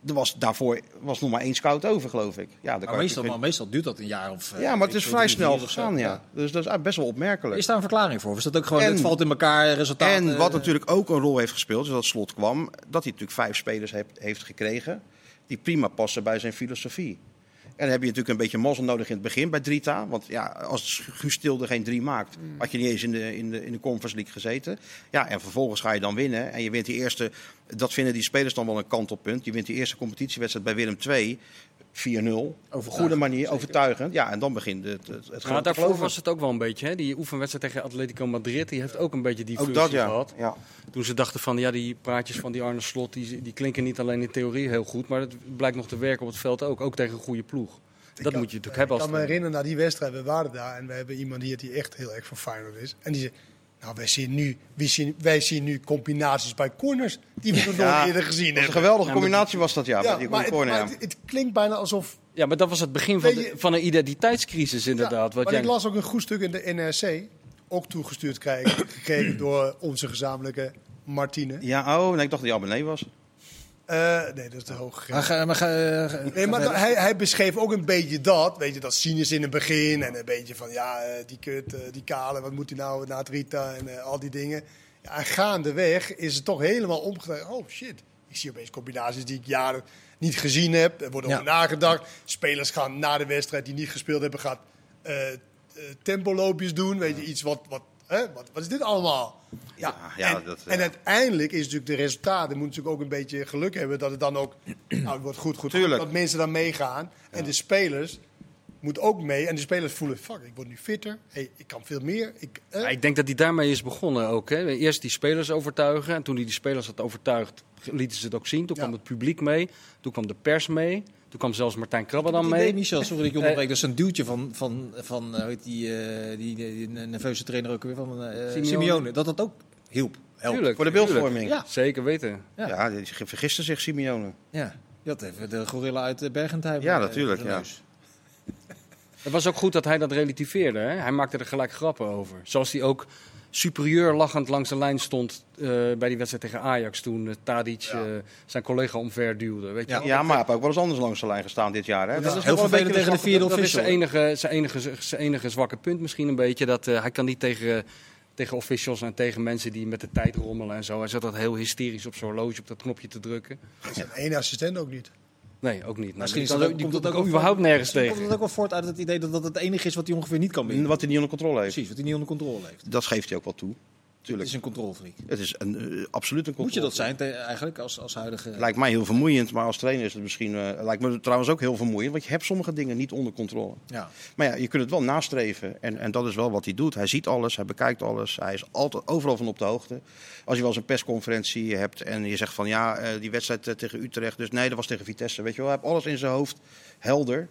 Er was, daarvoor was nog maar één scout over, geloof ik. Ja, maar meestal, maar meestal duurt dat een jaar of... Ja, maar het is vrij snel gegaan, ja. Dus dat is best wel opmerkelijk. Is daar een verklaring voor? Of is dat ook gewoon, het valt in elkaar, resultaat... En wat natuurlijk ook een rol heeft gespeeld, is dat Slot kwam... dat hij natuurlijk vijf spelers heeft, heeft gekregen... die prima passen bij zijn filosofie. En dan heb je natuurlijk een beetje mazzel nodig in het begin bij Drita. Want ja, als Guus Tilde geen drie maakt, Mm. had je niet eens in de, in, de, in de Conference League gezeten. Ja, en vervolgens ga je dan winnen. En je wint die eerste, dat vinden die spelers dan wel een kantelpunt. Je wint die eerste competitiewedstrijd bij Willem II. 4-0. Op een goede manier, overtuigend. Ja, en dan begint het, het, het grote daarvoor geloven. was het ook wel een beetje. Hè? Die oefenwedstrijd tegen Atletico Madrid, die heeft ook een beetje die Ook functie dat, ja. gehad. ja. Toen ze dachten van, ja, die praatjes van die Arne Slot, die, die klinken niet alleen in theorie heel goed, maar het blijkt nog te werken op het veld ook. Ook tegen een goede ploeg. Dat kan- moet je natuurlijk hebben Ik als kan me herinneren, naar die wedstrijd, we waren daar en we hebben iemand hier die echt heel erg van Feyenoord is. En die zei, nou wij zien nu, wij zien, wij zien nu combinaties bij corners die we nog Ja, nooit eerder gezien Dat was een hebben. geweldige combinatie was dat, ja. Ja, met die maar, het, corner, ja. maar het, het klinkt bijna alsof... Ja, maar dat was het begin van, de, van een identiteitscrisis inderdaad. Ja, wat maar jij... ik las ook een goed stuk in de NRC, ook toegestuurd krijgen, gekregen door onze gezamenlijke Martine. Ja, oh, nee, ik dacht dat hij abonnee was. Eh, nee, dat is te hoog Maar, ga, maar ga, ga- Nee, maar hij, hij beschreef ook een beetje dat, weet je, dat cynisch in het begin en een beetje van, ja, eh, die kut, eh, die kale, wat moet hij nou na het Rita en eh, al die dingen. Ja, en gaandeweg is het toch helemaal omgedraaid. Oh shit, ik zie opeens combinaties die ik jaren niet gezien heb. Er wordt over Ja. nagedacht. Spelers gaan na de wedstrijd die niet gespeeld hebben, gaan eh eh, tempoloopjes doen. Weet je, iets wat, wat, hè, wat, wat is dit allemaal? Ja, Ja, ja, en, dat, en uiteindelijk is natuurlijk de resultaten, moet natuurlijk ook een beetje geluk hebben dat het dan ook, nou, het wordt goed, goed, Tuurlijk. dat mensen dan meegaan. En de spelers moeten ook mee. En de spelers voelen, fuck, ik word nu fitter. Hey, ik kan veel meer. Ik, eh, Ja, ik denk dat hij daarmee is begonnen ook. Hè. Eerst die spelers overtuigen. En toen hij die spelers had overtuigd, lieten ze het ook zien. Toen Ja. kwam het publiek mee. Toen kwam de pers mee. Toen kwam zelfs Martijn Krabbe dan mee. Michel, sorry dat ik je onderbreek. Dat is een duwtje van, van, van eh, hoe heet die, eh, die, die, die nerveuze trainer ook weer, van eh Simeone. Simeone. Dat dat ook hielp. Tuurlijk, Voor de beeldvorming. Ja. Zeker weten. Ja. Ja, die vergiste zich Simeone. Ja. Je had even de gorilla uit eh, Bergentheim. Ja, eh, natuurlijk, ja. Het was ook goed dat hij dat relativeerde. Hè? Hij maakte er gelijk grappen over. Zoals hij ook superieur lachend langs de lijn stond eh, bij die wedstrijd tegen Ajax. Toen uh, Tadic eh, zijn collega omver duwde. Weet je Ja. maar hij heeft ook wel eens anders langs de lijn gestaan dit jaar. Hè? Dat Dat is heel vervelend tegen de vierde Dat is zijn official. enige, zijn, enige, zijn enige zwakke punt misschien een beetje. Dat eh, hij kan niet tegen, tegen officials en tegen mensen die met de tijd rommelen en zo. Hij zat dat heel hysterisch op zijn horloge op dat knopje te drukken. zijn één assistent ook niet. Nee, ook niet. Misschien is die kan ook, die komt dat ook überhaupt nergens misschien tegen. Komt dat ook wel voort uit het idee dat dat het enige is wat hij ongeveer niet kan winnen? Wat hij niet onder controle heeft. Precies, wat hij niet onder controle heeft. Dat geeft hij ook wel toe. Het is een controlefreak. Het is een, eh, absoluut een controle. Moet je dat zijn te- eigenlijk als, als huidige... Lijkt mij heel vermoeiend, maar als trainer is het misschien. eh, lijkt me trouwens ook heel vermoeiend, want je hebt sommige dingen niet onder controle. Ja. Maar ja, je kunt het wel nastreven. En, en dat is wel wat hij doet. Hij ziet alles, hij bekijkt alles. Hij is altijd overal van op de hoogte. Als je wel eens een persconferentie hebt en je zegt van ja, eh, die wedstrijd tegen Utrecht. Dus nee, dat was tegen Vitesse. Weet je wel, hij heeft alles in zijn hoofd helder.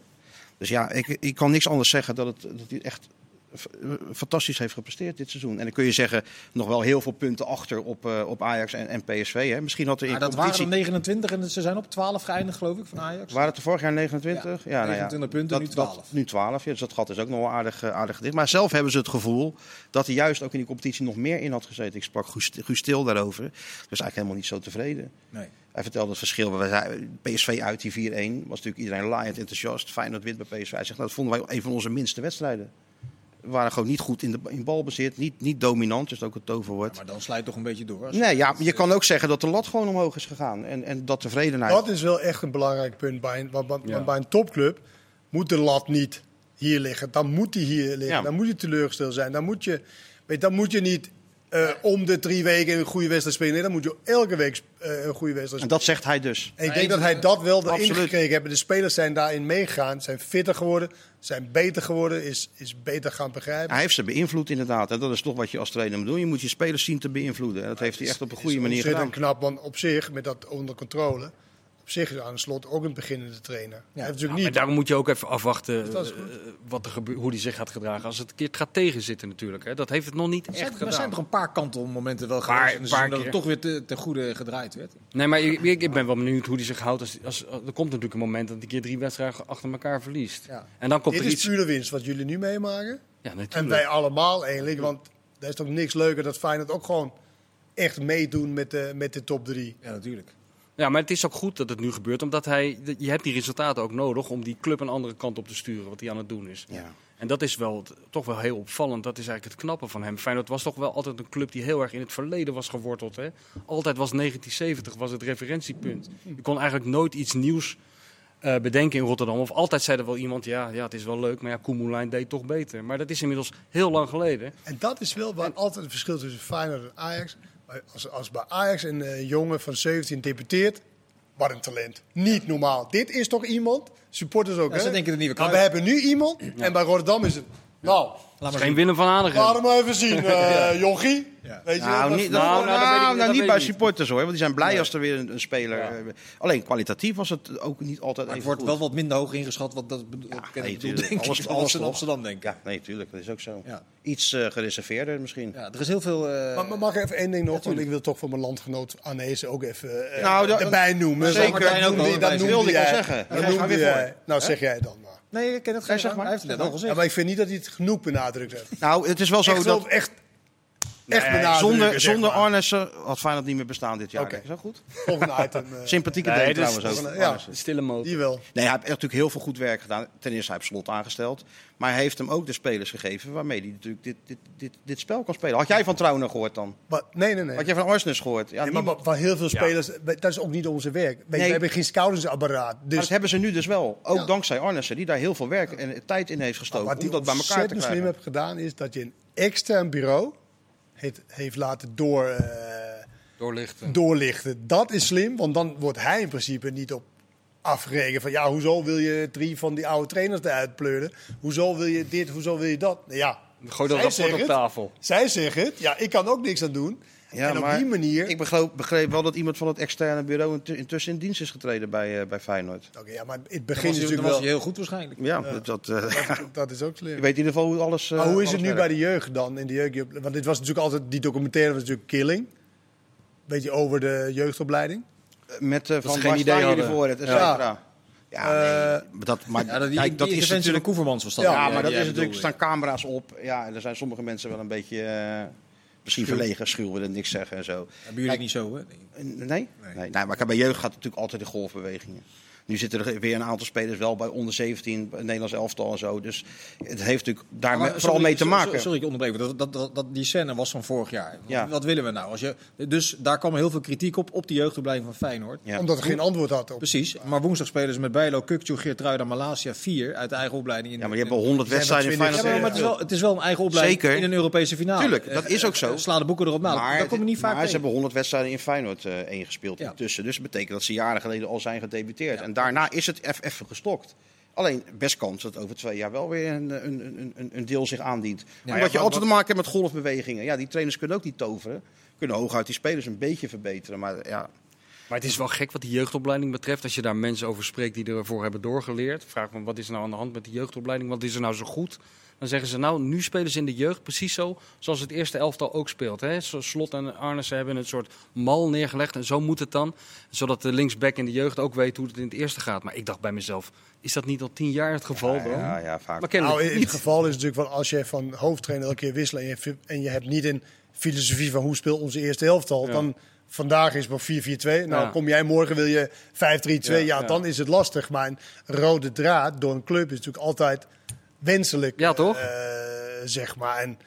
Dus ja, ik, ik kan niks anders zeggen dat, het, dat hij echt fantastisch heeft gepresteerd dit seizoen. En dan kun je zeggen, nog wel heel veel punten achter op, eh, op Ajax en, en PSV. Hè. Misschien had er in Maar dat competitie... waren er 29 en ze zijn op 12 geëindigd geloof ik van Ajax. Waren het er vorig jaar 29? Ja, nou ja. 29 punten, nu dat, 12. Dat, nu 12, ja, dus dat gat is ook nog wel aardig, eh, aardig dicht. Maar zelf hebben ze het gevoel dat hij juist ook in die competitie nog meer in had gezeten. Ik sprak Guus Guus Til daarover. Dus eigenlijk helemaal niet zo tevreden. Nee. Hij vertelde het verschil. PSV uit die 4-1 was natuurlijk iedereen laaiend enthousiast. Feyenoord wint bij PSV. Hij zegt, nou, dat vonden wij een van onze minste wedstrijden. We waren gewoon niet goed in, de, in balbezit, niet, niet dominant, dus ook het toverwoord. Maar dan slijt toch een beetje door. Als- Nee, ja, je kan ook zeggen dat de lat gewoon omhoog is gegaan. En, en dat tevredenheid. Dat is wel echt een belangrijk punt. Bij een, want, Ja. bij een topclub moet de lat niet hier liggen. Dan moet die hier liggen. Ja. Dan moet je teleurgesteld zijn. Dan moet je, weet, dan moet je niet eh, om de drie weken een goede wedstrijd spelen. Nee, dan moet je elke week eh, een goede wedstrijd En spelen. dat zegt hij dus. En ik denk dat hij dat wel erin gekregen heeft. De spelers zijn daarin meegegaan, zijn fitter geworden, zijn beter geworden, is, is beter gaan begrijpen. Hij heeft ze beïnvloed inderdaad. En dat is toch wat je als trainer moet doen. Je moet je spelers zien te beïnvloeden. En dat heeft hij echt op een goede is manier gedaan. knap, want op zich, met dat onder controle, op zich is aan de slot ook een beginnende trainer. Hij heeft natuurlijk Maar niet daarom moet je ook even afwachten is eh, wat er gebeurt, hoe hij zich gaat gedragen. Als het een keer gaat tegenzitten natuurlijk. Hè. Dat heeft het nog niet Er echt zijn, er gedaan. zijn toch een paar kantelmomenten wel Paar- geweest. paar dat het keer. toch weer te, te goede gedraaid werd. Nee, maar ik, ik ik ben wel benieuwd hoe hij zich houdt. Als, als, er komt natuurlijk een moment dat hij een keer drie wedstrijden achter elkaar verliest. Ja. En dan komt Dit er is iets... pure winst wat jullie nu meemaken. Ja, En wij allemaal eigenlijk, want er is toch niks leuker dat Feyenoord ook gewoon echt meedoen met de, met de top drie. Ja, natuurlijk. Ja, maar het is ook goed dat het nu gebeurt. Omdat hij, je hebt die resultaten ook nodig om die club een andere kant op te sturen. Wat hij aan het doen is. Ja. En dat is wel, toch wel heel opvallend. Dat is eigenlijk het knappe van hem. Feyenoord was toch wel altijd een club die heel erg in het verleden was geworteld. Hè? Altijd was 1970 was het referentiepunt. Je kon eigenlijk nooit iets nieuws uh, bedenken in Rotterdam. Of altijd zei er wel iemand, ja, ja het is wel leuk, maar ja, Koemelijn deed toch beter. Maar dat is inmiddels heel lang geleden. En dat is wel waar altijd het verschil tussen Feyenoord en Ajax. Als, als bij Ajax een uh, jongen van 17 debuteert, wat een talent. Niet normaal. Dit is toch iemand, supporters ook, ja, hè? Ze denken de nieuwe Maar we hebben nu iemand, en bij Rotterdam is het... Nou, Laat geen Willem van Aardigen. Laat hem even zien, uh, Jochie. Ja. Weet je nou, niet, nou, nou, nou, nou niet bij supporters hoor, want die zijn blij nee. als er weer een, een speler... Ja. Uh, alleen kwalitatief was het ook niet altijd maar Het wordt goed. wel wat minder hoog ingeschat, want dat bedoel ja, nee, ik denk alles, alles in Amsterdam denk ik. Ja, nee, tuurlijk, dat is ook zo. Ja. Iets uh, gereserveerder misschien. Ja, er is heel veel... Maar, mag ik even één ding nog, want ik wil toch voor mijn landgenoot Anese ook even nou, erbij noemen. Zeker, dat wilde ik al zeggen. Nou, zeg jij dan maar. Nee, ik ken het geen zeg maar. Hij heeft het net al gezegd. Ja, maar ik vind niet dat hij het genoeg benadrukt heeft. Nou, het is wel zo echt dat... Echt, echt nee, zonder zonder Arnessen had Feyenoord niet meer bestaan dit jaar. Okay. Is dat goed? Volgende item. Uh... Sympathieke nee, trouwens ook. Ja, stille motor. Die wel. Nee, hij heeft natuurlijk heel veel goed werk gedaan. Ten eerste, hij heeft slot aangesteld. Maar hij heeft hem ook de spelers gegeven waarmee hij natuurlijk dit, dit, dit, dit spel kan spelen. Had jij van Trouwen gehoord dan? Maar, nee, nee, nee. Had jij van Arsenis gehoord? Ja, nee, maar, maar van heel veel spelers, ja. dat is ook niet onze werk. Nee. We hebben geen scoutingsapparaat. Dus... Maar dat hebben ze nu dus wel. Ook ja. dankzij Arnissen, die daar heel veel werk en tijd in heeft gestoken. Maar wat om dat bij elkaar te krijgen. slim hebt gedaan, is dat je een extern bureau heeft, heeft laten door, uh, doorlichten. doorlichten. Dat is slim, want dan wordt hij in principe niet op afgerekend van ja, hoezo wil je drie van die oude trainers eruit pleuren? Hoezo wil je dit, hoezo wil je dat? Ja, Gooi dat rapport op tafel. Zij zeggen het, ja, ik kan ook niks aan doen. Ja, en op maar die manier... Ik begreep, begreep, wel dat iemand van het externe bureau intussen in dienst is getreden bij, uh, bij Feyenoord. Oké, okay, ja, maar het begin is natuurlijk was wel... hij heel goed waarschijnlijk. Ja, ja. Dat, uh, dat, dat, is ook slim. Je weet in ieder geval hoe alles uh, Maar hoe is het nu werkt. bij de jeugd dan? In de jeugd, want dit was natuurlijk altijd, die documentaire was natuurlijk Killing. Beetje over de jeugdopleiding. Met uh, van geen idee jullie voor het, et cetera. Ja, nee, dat, maar ja, dat, die, kijk, dat die is natuurlijk Koevermans was dat. Ja, maar dat is natuurlijk er staan camera's op. Ja, en er zijn sommige mensen wel een beetje misschien verlegen, schuw willen niks zeggen en zo. Hebben jullie niet zo, hè? Nee, nee. nee. nee maar bij jeugd gaat het natuurlijk altijd de golfbewegingen. Nu zitten er weer een aantal spelers wel bij onder 17, Nederlands elftal en zo. Dus het heeft natuurlijk daar maar, vooral mee te maken. Sorry, ik onderbreek. Dat, dat, dat, dat, die scène was van vorig jaar. Ja. Wat willen we nou? Als je, dus daar kwam heel veel kritiek op, op die jeugdopleiding van Feyenoord. Ja. Omdat er geen antwoord had op. Precies. Maar woensdag spelen ze met Bijlo, Kukcu, Geertruida, Malasia 4 uit de eigen opleiding. In, ja, maar die hebben 100 wedstrijden in Feyenoord. Ja, maar, maar het, is wel, het is wel een eigen opleiding Zeker. in een Europese finale. Tuurlijk, dat is ook zo. Uh, sla de boeken erop na. Maar, dat niet vaak maar ze hebben 100 wedstrijden in Feyenoord uh, ingespeeld ja. intussen. Dus dat betekent dat ze jaren geleden al zijn gedebuteerd. En daarna is het even gestokt. Alleen best kans dat over twee jaar wel weer een, een, een, een deel zich aandient. Ja, Omdat ja, je altijd te maken hebt met golfbewegingen. Ja, die trainers kunnen ook niet toveren. Kunnen hooguit die spelers een beetje verbeteren. Maar ja, maar het is wel gek wat die jeugdopleiding betreft. Als je daar mensen over spreekt die ervoor hebben doorgeleerd. Vraag me, wat is er nou aan de hand met die jeugdopleiding? Wat is er nou zo goed? Dan zeggen ze, nou, nu spelen ze in de jeugd precies zo zoals het eerste elftal ook speelt. Hè? Slot en Arnissen hebben een soort mal neergelegd en zo moet het dan. Zodat de linksback in de jeugd ook weet hoe het in het eerste gaat. Maar ik dacht bij mezelf, is dat niet al tien jaar het geval ja, dan? Ja, ja, vaak. Maar nou, het geval is natuurlijk van als je van hoofdtrainer elke keer wisselt en je, en je hebt niet een filosofie van hoe speelt onze eerste elftal, ja. dan vandaag is het 4-4-2. Nou, ja. kom jij morgen wil je 5-3-2. Ja, ja, dan is het lastig. Maar een rode draad door een club is natuurlijk altijd wenselijk. Ja, toch? Uh, zeg maar. En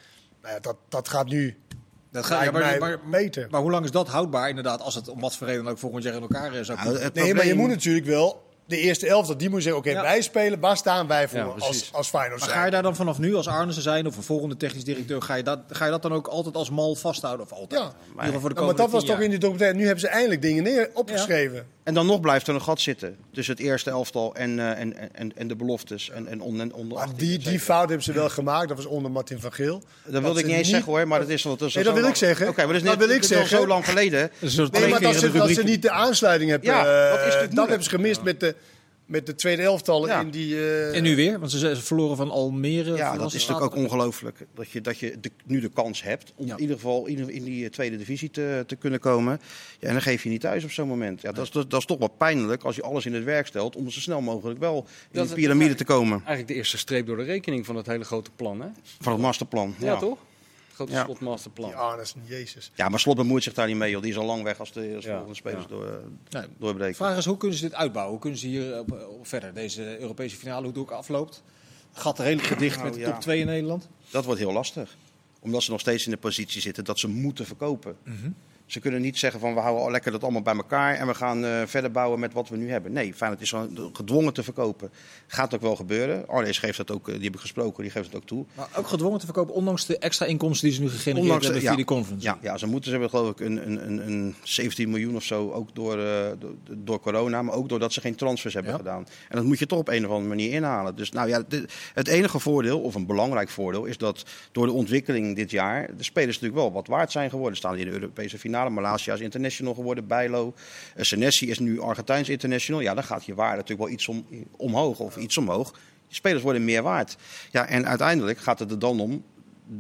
nou ja, dat, dat gaat nu. Dat gaat ja, maar, maar, beter. Maar hoe lang is dat houdbaar, inderdaad, als het om wat voor reden ook volgend jaar in elkaar zou nou, Nee, probleem... maar je moet natuurlijk wel de eerste elftal, die moet zeggen, oké, okay, ja. wij spelen, waar staan wij voor ja, als, als Feyenoord Maar ga je daar dan vanaf nu als Arnissen zijn of een volgende technisch directeur, ga je dat, ga je dat dan ook altijd als mal vasthouden? Of altijd? Ja, maar, voor de maar dat was toch in die documentaire, nu hebben ze eindelijk dingen neer opgeschreven. Ja. En dan nog blijft er een gat zitten tussen het eerste elftal en, uh, en, en, en de beloftes. En, en onder, onder maar die, die fout hebben ze wel gemaakt, dat was onder Martin van Geel. Dat wilde ik niet eens zeggen hoor, maar dat is wel... Nee, dat wil ik zeggen. Oké, maar dat is net, zo lang geleden. Nee, maar dat ze niet de aansluiting hebben, dat hebben ze gemist met de met de tweede elftal ja. in die... Uh... En nu weer, want ze zijn verloren van Almere. Ja, dat is natuurlijk ook ongelooflijk. Dat je, dat je de, nu de kans hebt om ja. in ieder geval in, in die tweede divisie te, te kunnen komen. Ja, en dan geef je niet thuis op zo'n moment. Ja, dat, is, dat, dat, is toch wel pijnlijk als je alles in het werk stelt om zo snel mogelijk wel in dat, de piramide te komen. Eigenlijk de eerste streep door de rekening van het hele grote plan, hè? Van het masterplan. Ja, ja toch? Grote ja. slotmasterplan. Ja, dat is Jezus. Ja, maar Slot bemoeit zich daar niet mee, joh. Die is al lang weg als de, als ja. volgende spelers ja. door, nee. doorbreken. Vraag is, hoe kunnen ze dit uitbouwen? Hoe kunnen ze hier op, op verder, deze Europese finale, hoe het ook afloopt? Gaat redelijk gedicht nou, met de top 2 in Nederland? Dat wordt heel lastig. Omdat ze nog steeds in de positie zitten dat ze moeten verkopen. Mm -hmm. Ze kunnen niet zeggen van we houden al lekker dat allemaal bij elkaar en we gaan uh, verder bouwen met wat we nu hebben. Nee, Feyenoord is gedwongen te verkopen. Gaat ook wel gebeuren. Arnees geeft dat ook, die heb ik gesproken, die geeft het ook toe. Maar ook gedwongen te verkopen, ondanks de extra inkomsten die ze nu gegenereerd ondanks, hebben via ja, die conference. Ja, ja, ze moeten, ze hebben geloof ik een, een, een, 17 miljoen of zo, ook door, uh, door, corona, maar ook doordat ze geen transfers hebben gedaan. En dat moet je toch op een of andere manier inhalen. Dus nou ja, de, het enige voordeel, of een belangrijk voordeel, is dat door de ontwikkeling dit jaar de spelers natuurlijk wel wat waard zijn geworden. Staan in de Europese finale, Malaysia is international geworden, Bijlo. Uh, Senesi is nu Argentijns international. Ja, dan gaat je waarde natuurlijk wel iets om, omhoog of iets omhoog. Spelers worden meer waard. Ja, en uiteindelijk gaat het er dan om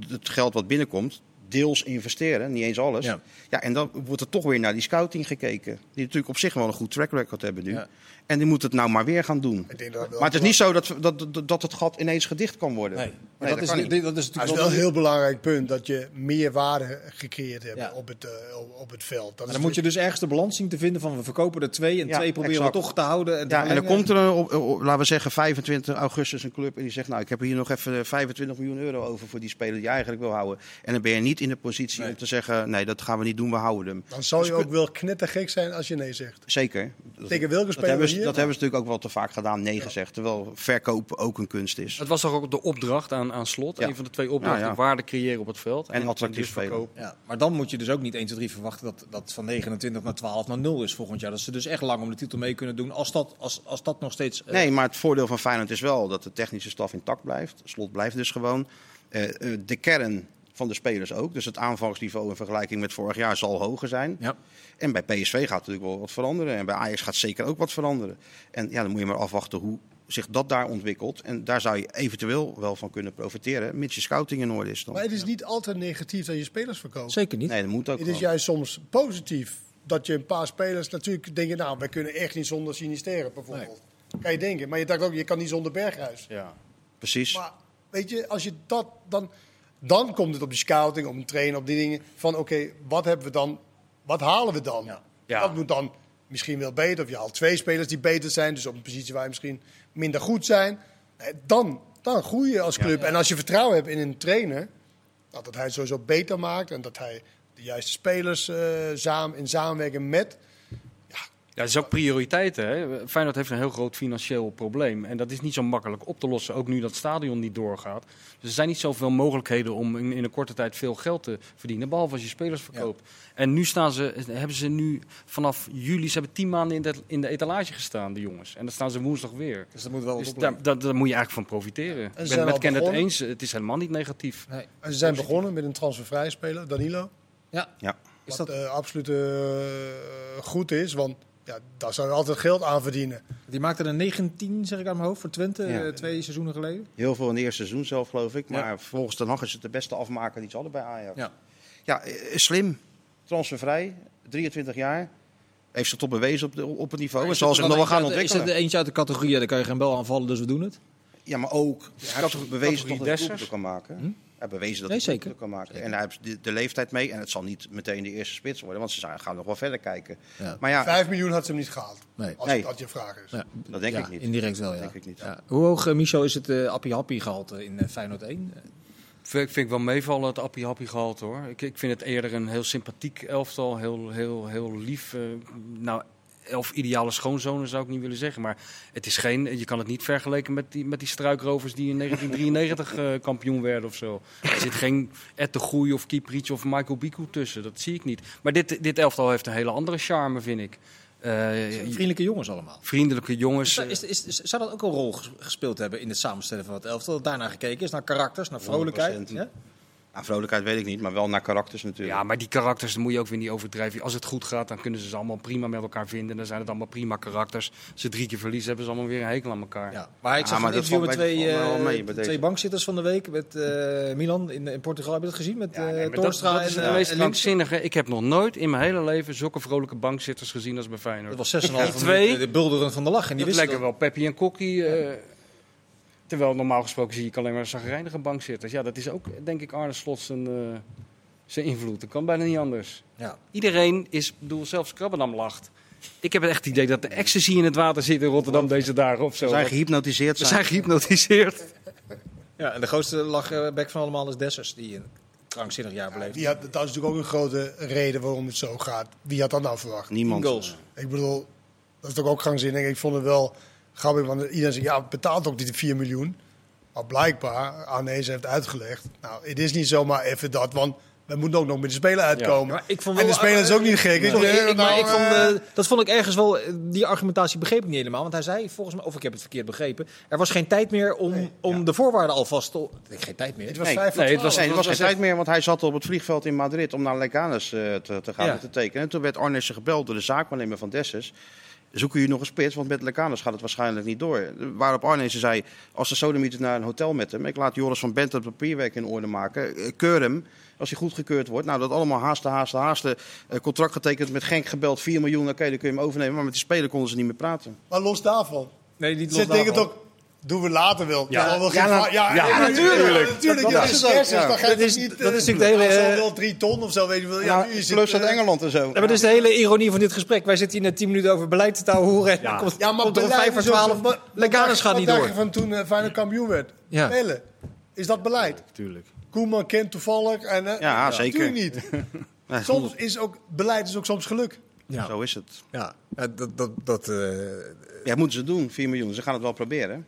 het geld wat binnenkomt, deels investeren, niet eens alles. Ja. ja. en dan wordt er toch weer naar die scouting gekeken. Die natuurlijk op zich wel een goed track record hebben nu. Ja. En die moet het nou maar weer gaan doen. Maar het is niet zo dat, dat, dat het gat ineens gedicht kan worden. Nee. nee dat, is, dat, is, dat, is wel een heel belangrijk punt. Dat je meer waarde gecreëerd hebt op, het, uh, op het veld. dan moet je dus ergens de balans zien te vinden van we verkopen er twee. En twee proberen we toch te houden. En, ja, en dan komt er, op, laten we zeggen, 25 augustus een club. En die zegt nou ik heb hier nog even 25 miljoen euro over voor die speler die je eigenlijk wil houden. En dan ben je niet in de positie om te zeggen nee dat gaan we niet doen, we houden hem. Dan zou je dus ook wel knettergek zijn als je nee zegt. Zeker. Tegen welke speler dat hebben ze natuurlijk ook wel te vaak gedaan, nee gezegd. Terwijl verkopen ook een kunst is. Het was toch ook de opdracht aan, aan slot. Een van de twee opdrachten. Waarde creëren op het veld. En, en attractief spelen. Ja, maar dan moet je dus ook niet 1, 2, 3 verwachten dat dat van 29 naar 12 naar 0 is volgend jaar. Dat ze dus echt lang om de titel mee kunnen doen. Als dat, als, als dat nog steeds... Uh... Nee, maar het voordeel van Feyenoord is wel dat de technische staf intact blijft. Slot blijft dus gewoon. Uh, uh, de kern van de spelers ook. Dus het aanvalsniveau in vergelijking met vorig jaar zal hoger zijn. Ja. En bij PSV gaat natuurlijk wel wat veranderen. En bij Ajax gaat zeker ook wat veranderen. En ja, dan moet je maar afwachten hoe zich dat daar ontwikkelt. En daar zou je eventueel wel van kunnen profiteren, mits je scouting in orde is. Dan. Maar het is niet altijd negatief dat je spelers verkoopt. Zeker niet. Nee, dat moet ook Het is juist soms positief dat je een paar spelers natuurlijk denken, nou, wij kunnen echt niet zonder Sinisteren bijvoorbeeld. Kan je denken. Maar je dacht ook, je kan niet zonder Berghuis. Ja, precies. Maar weet je, als je dat dan... Dan komt het op de scouting, op een trainen, op die dingen. Van oké, wat hebben we dan? Wat halen we dan? Ja. Dat moet dan misschien wel beter. Of je haalt twee spelers die beter zijn. Dus op een positie waar je misschien minder goed zijn. Dan, dan groei je als club. En als je vertrouwen hebt in een trainer. Dat hij het sowieso beter maakt. En dat hij de juiste spelers uh, samen, in samenwerking met ja, het is ook prioriteiten. Hè? Feyenoord heeft een heel groot financieel probleem. En dat is niet zo makkelijk op te lossen, ook nu dat stadion niet doorgaat. Dus er zijn niet zoveel mogelijkheden om in, in een korte tijd veel geld te verdienen. Behalve als je spelers verkoopt. En nu staan ze, hebben ze nu vanaf juli, ze hebben tien maanden in de, in de etalage gestaan, de jongens. En dan staan ze woensdag weer. Dus dat moet wel dus daar, daar, daar, moet je eigenlijk van profiteren. Ik ben met Kenneth eens, het is helemaal niet negatief. Nee. En ze zijn begonnen met een transfervrij speler, Danilo. Ja. ja. Is dat uh, absoluut uh, goed is, want ja, daar zou je altijd geld aan verdienen. Die maakte er 19, zeg ik aan mijn hoofd, voor Twente, eh, twee seizoenen geleden. Heel veel in het eerste seizoen zelf, geloof ik. Maar ja. volgens de nog is het de beste afmaker die ze hadden bij Ajax. Ja, ja eh, slim, transfervrij, 23 jaar. Heeft ze toch bewezen op, de, op het niveau. En zal zich nog wel gaan ontwikkelen. Is het eentje uit de categorie, dan kan je geen bel aanvallen, dus we doen het? Ja, maar ook, hij heeft bewezen dat hij het kan maken. Hm? Hij bewezen dat hij het kan maken. En hij heeft de, de, leeftijd mee. En het zal niet meteen de eerste spits worden, want ze gaan nog wel verder kijken. Ja. Maar ja, Vijf miljoen had ze hem niet gehaald. Nee. Als nee. dat je vraag is. Ja. Dat denk ik niet. Indirect wel, ja. Denk ik niet. Hoe hoog, uh, Micho, is het uh, Appie Happy gehalte in uh, Feyenoord 1? Vind, vind ik wel meevallen, het Appie Happy gehalte hoor. Ik, ik vind het eerder een heel sympathiek elftal, heel, heel, heel lief. nou, of ideale schoonzonen zou ik niet willen zeggen. Maar het is geen, je kan het niet vergelijken met die, met die struikrovers die in 1993 uh, kampioen werden of zo. Er zit geen Ette Groei of Kieprits of Michael Biku tussen. Dat zie ik niet. Maar dit, dit elftal heeft een hele andere charme, vind ik. Uh, vriendelijke jongens allemaal. Vriendelijke jongens. Is, is, is, zou dat ook een rol gespeeld hebben in het samenstellen van het elftal? Dat daarna gekeken is, naar karakters, naar vrolijkheid? Ja? Aan vrolijkheid weet ik niet, maar wel naar karakters natuurlijk. Ja, maar die karakters moet je ook weer niet overdrijven. Als het goed gaat, dan kunnen ze ze allemaal prima met elkaar vinden. Dan zijn het allemaal prima karakters. Als ze drie keer verliezen, hebben ze allemaal weer een hekel aan elkaar. Ja, maar ik zag ja, een interview met twee, uh, twee bankzitters van de week met uh, Milan in, in, Portugal. Heb je dat gezien met ja, Torstra dat, dat is het meest linkzinnige. Ik heb nog nooit in mijn hele leven zulke vrolijke bankzitters gezien als bij Feyenoord. Dat was 6,5 twee. De bulderen van de lach. En die dat lekker wel Peppy en Kokkie. Terwijl normaal gesproken zie ik alleen maar zagrijnige bankzitters. Ja, dat is ook denk ik Arne Slot zijn, uh, zijn invloed. Dat kan bijna niet anders. Ja. Iedereen is, bedoel, zelfs Krabbenam lacht. Ik heb echt het idee dat de ecstasy in het water zit in Rotterdam deze dagen of zo. We zijn gehypnotiseerd. We zijn gehypnotiseerd. Ja, en de grootste lachbek van allemaal is Dessers. Die krankzinnig jaar beleefd. Die had, dat is natuurlijk ook een grote reden waarom het zo gaat. Wie had dat nou verwacht? Niemand. goals. Ik bedoel, dat is toch ook krankzinnig. Ik vond het wel grappig, want iedereen zegt, ja, betaalt ook die 4 miljoen. Maar blijkbaar, Arnees heeft uitgelegd, nou, het is niet zomaar even dat, want we moeten ook nog met de spelen uitkomen. Maar ik vond en de speler is ook niet gek. Ik- ik- maar nou, ik vond, eh, eh, dat vond ik ergens wel, eh, die argumentatie begreep ik niet helemaal. Want hij zei volgens mij, of ik heb het verkeerd begrepen, er was geen tijd meer om, Nee, om de voorwaarden alvast te... Ik geen tijd meer. het was Nee, vijf nee, het was-. Nee, er was geen was tijd meer, want hij zat op het vliegveld in Madrid om naar Leganes eh, te, te gaan Ja. te tekenen. En toen werd Arnessen gebeld door de zaakwaarnemer van Dessus. Zoeken jullie nog een spits, want met Leganes gaat het waarschijnlijk niet door. Waarop Arnessen zei, als de sodemieter naar een hotel met hem... ik laat Joris van Bent het papierwerk in orde maken, eh, keur hem... Als hij goedgekeurd wordt, nou dat allemaal haasten, haasten, haasten. Eh, contract getekend met Genk gebeld, 4 miljoen, oké, dan kun je hem overnemen. Maar met die speler konden ze niet meer praten. Maar los daarvan. Nee, niet Zet dingen toch, doen we later wel. Ja. Terwijl we Ja, geen nou, ja, ja, ja, natuurlijk. natuurlijk. Dat Ja, is Dat toch is- niet, dat eh, is natuurlijk de hele, eh, wel drie ton of zo, weet je wel. Ja, Ja, nu is plus het, uit eh, Engeland en zo. Ja, maar dat is de hele ironie van dit gesprek. Wij zitten hier net 10 minuten over beleid te houden. En Ja. komt, Ja, maar komt er 5 voor is ook zo- 12. wat- Leganes wat gaat niet door. je van toen uh, Feyenoord kampioen werd? Ja. Spelen. Is dat beleid? Tuurlijk. Koeman kent toevallig. En, eh, Ja, zeker. Natuurlijk niet. Soms is ook, beleid is ook soms geluk. Ja, Zo is het. ja. Eh, dat... dat, dat eh, Ja, moeten ze doen, 4 miljoen. Ze gaan het wel proberen.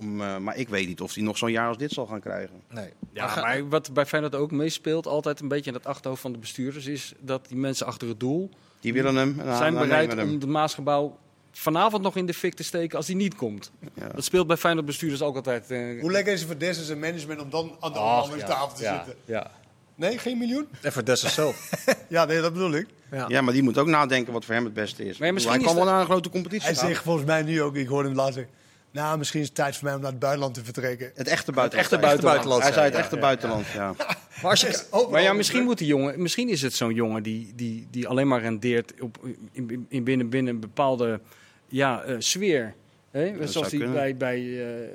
Om, eh, maar ik weet niet of hij nog zo'n jaar als dit zal gaan krijgen. nee. Ja, ga- maar wat bij Feyenoord ook meespeelt, altijd een beetje in het achterhoofd van de bestuurders, is dat die mensen achter het doel Die willen hem. en zijn dan bereid om het Maasgebouw vanavond nog in de fik te steken als hij niet komt. Ja. Dat speelt bij Feyenoord bestuurders ook altijd. eh, Hoe lekker is het voor Dessers en management om dan aan de ach, onderhandelingstafel te ja, zitten? Ja. Nee, geen miljoen? En voor Dessers zelf. Ja, nee, dat bedoel ik. Ja. Ja, maar die moet ook nadenken wat voor hem het beste is. Maar ja, misschien hij wel naar een grote competitie Hij zegt volgens mij nu ook, ik hoorde hem laatst zeggen... Nou, misschien is het tijd voor mij om naar het buitenland te vertrekken. Het echte buitenland. echte zei hij. buitenland. Hij zei het echte buitenland, ja. Maar als je... Overal Maar ja, is misschien, het. moet die jongen, misschien is het zo'n jongen die, die, die alleen maar rendeert op, in, in binnen, binnen een bepaalde ja, eh, sfeer. Hè? dat Zoals hij bij, bij, eh,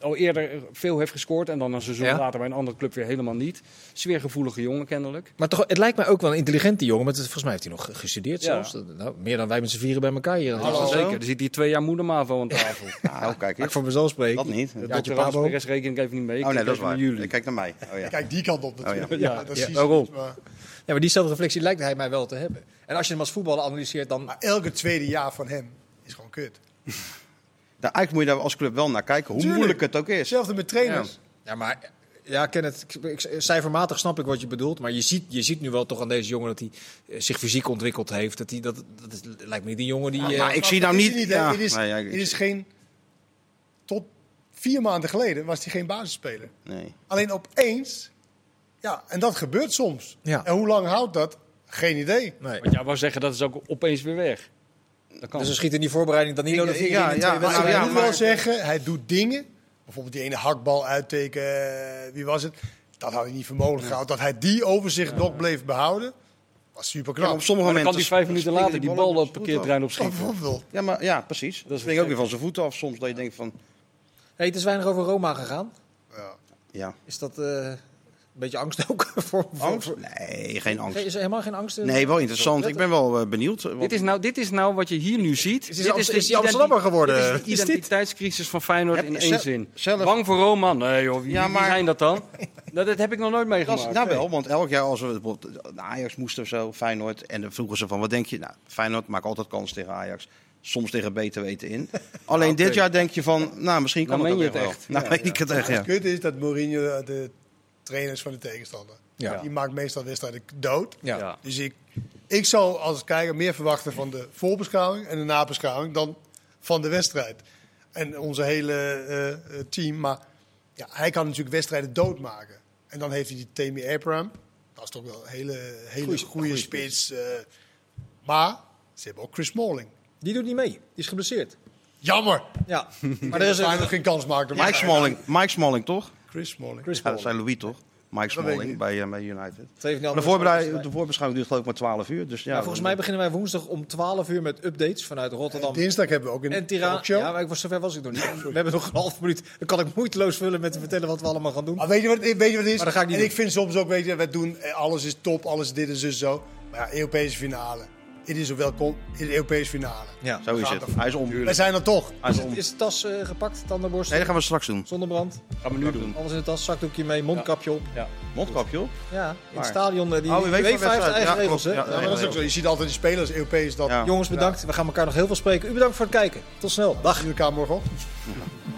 al eerder veel heeft gescoord en dan een seizoen Ja. later bij een andere club weer helemaal niet. Sfeergevoelige jongen kennelijk. Maar toch, het lijkt mij ook wel een intelligente jongen. Want het- volgens mij heeft hij nog gestudeerd Ja. zelfs. Nou, meer dan wij met z'n vieren bij elkaar hier. Zeker, er zit hier twee jaar moedermavo aan tafel. Nou, kijk ik voor mezelf spreken. Dat niet. De Ja, dokter Pabo. Hans Perez reken ik even niet mee. Ik Oh nee, kijk dat is waar. jullie. Kijk naar mij. Oh, ja. Kijk die kant op natuurlijk. ja. Ja, dat Ja, zie je waarom? niet, maar, Ja, maar diezelfde reflectie lijkt hij mij wel te hebben. En als je hem als voetballer analyseert, dan... maar elke tweede jaar van hem is gewoon kut. Daar, eigenlijk moet je daar als club wel naar kijken, hoe Tuurlijk. moeilijk het ook is. Hetzelfde met trainers. Ja, maar... Ja, Kenneth, cijfermatig snap ik wat je bedoelt. Maar je ziet, je ziet nu wel toch aan deze jongen dat hij eh, zich fysiek ontwikkeld heeft. Dat hij, dat, dat is, lijkt me niet een jongen die... eh, maar ik zie nou is niet... ja, het, is, nee, ja, het is geen... Tot vier maanden geleden was hij geen basisspeler. nee. Alleen opeens... Ja, en dat gebeurt soms. Ja. En hoe lang houdt dat? Geen idee. nee. Want jij wou zeggen, dat is ook opeens weer weg. Dat kan. Dus er schiet in die voorbereiding dan niet nodig ja, ja, twee maar- ik ja, moet maar- wel zeggen, hij doet dingen. Bijvoorbeeld die ene hakbal uitteken, eh, wie was het? Dat had hij niet voor mogelijk gehouden. Dat hij die overzicht nog bleef behouden, was super Ja, op knap. sommige momenten... kan die vijf minuten later die bal op parkeerterrein op schieten. Ja, maar, ja, precies. Dat is springt ook weer van zijn voeten af soms. Dat je denkt van... Hey, het is weinig over Roma gegaan. Ja. Ja. Is dat eh, beetje angst ook? voor, voor, Angst? voor- Nee, geen angst. Is er helemaal geen angst? in? Nee, wel interessant. Ik ben wel eh, benieuwd. want- Dit is, nou, dit is nou wat je hier nu ziet. Is, dit is, is die Amsterdammer geworden? Dit is de Is dit? identiteitscrisis van Feyenoord Heb in één zin. zelf- Bang voor Roma? Nee joh, wie, Ja, wie maar- zijn dat dan? dat, dat heb ik nog nooit Dat meegemaakt. is, nou wel, want elk jaar als we bijvoorbeeld Ajax moesten of zo, Feyenoord, en dan vroegen ze van wat denk je? Nou, Feyenoord maakt altijd kans tegen Ajax. Soms tegen beter weten in. Alleen dit jaar denk je van, nou misschien kan Dan het meen ook je het wel. echt. Nou Ja, weet ik het echt, ja. Het kut is dat Mourinho de trainer is van de tegenstander. Ja. Die maakt meestal wedstrijden dood. Ja. Ja. Dus ik, ik zou als kijker meer verwachten van de voorbeschouwing en de nabeschouwing dan van de wedstrijd. En onze hele eh, eh, team. Maar ja, hij kan natuurlijk wedstrijden doodmaken. En dan heeft hij die Tammy Abraham. Dat is toch wel een hele, hele Goeie- goede goeie spits. eh. maar ze hebben ook Chris Smalling. Die doet niet mee. Die is geblesseerd. Jammer. Ja. Maar er is nog een... geen kans maken. Mike Smalling, Mike Smalling toch? Chris Smalling. Chris Ja, dat zijn Louis toch? Mike Smalling bij, eh, bij United. De, anders voorbereid- gestaan. de voorbeschouwing duurt geloof ik maar 12 uur. Dus ja, Ja, volgens mij beginnen wij woensdag om 12 uur met updates vanuit Rotterdam. Dinsdag hebben we ook een En Tirana. Ja, maar ik was, zover was ik nog niet. We hebben nog een half minuut. Dan kan ik moeiteloos vullen met te vertellen wat we allemaal gaan doen. Maar weet je wat, weet je wat het is? Maar dat ga ik niet en doen. ik vind soms ook, weet je, we doen eh, alles is top, alles dit en zo, zo. Maar ja, Europese finale. Het is welkom in de Europese finale. Ja. Zo is het. Hij is om. Wij zijn er toch. Hij Is, is het- om. is de tas eh, gepakt, tandenborstel, Nee, dat gaan we straks doen. zonnebrand, Gaan we nu doen. alles in de tas, zakdoekje mee, mondkapje op. Mondkapje op. Ja, in het stadion, eh, die Oh, weet heeft eigen Ja, regels. Hè? Ja, Ja, dat is ook zo. Je ziet altijd die spelers Europees dat Ja. Jongens, bedankt. We gaan elkaar nog heel veel spreken. U bedankt voor het kijken. Tot snel. Dag. zien elkaar morgen.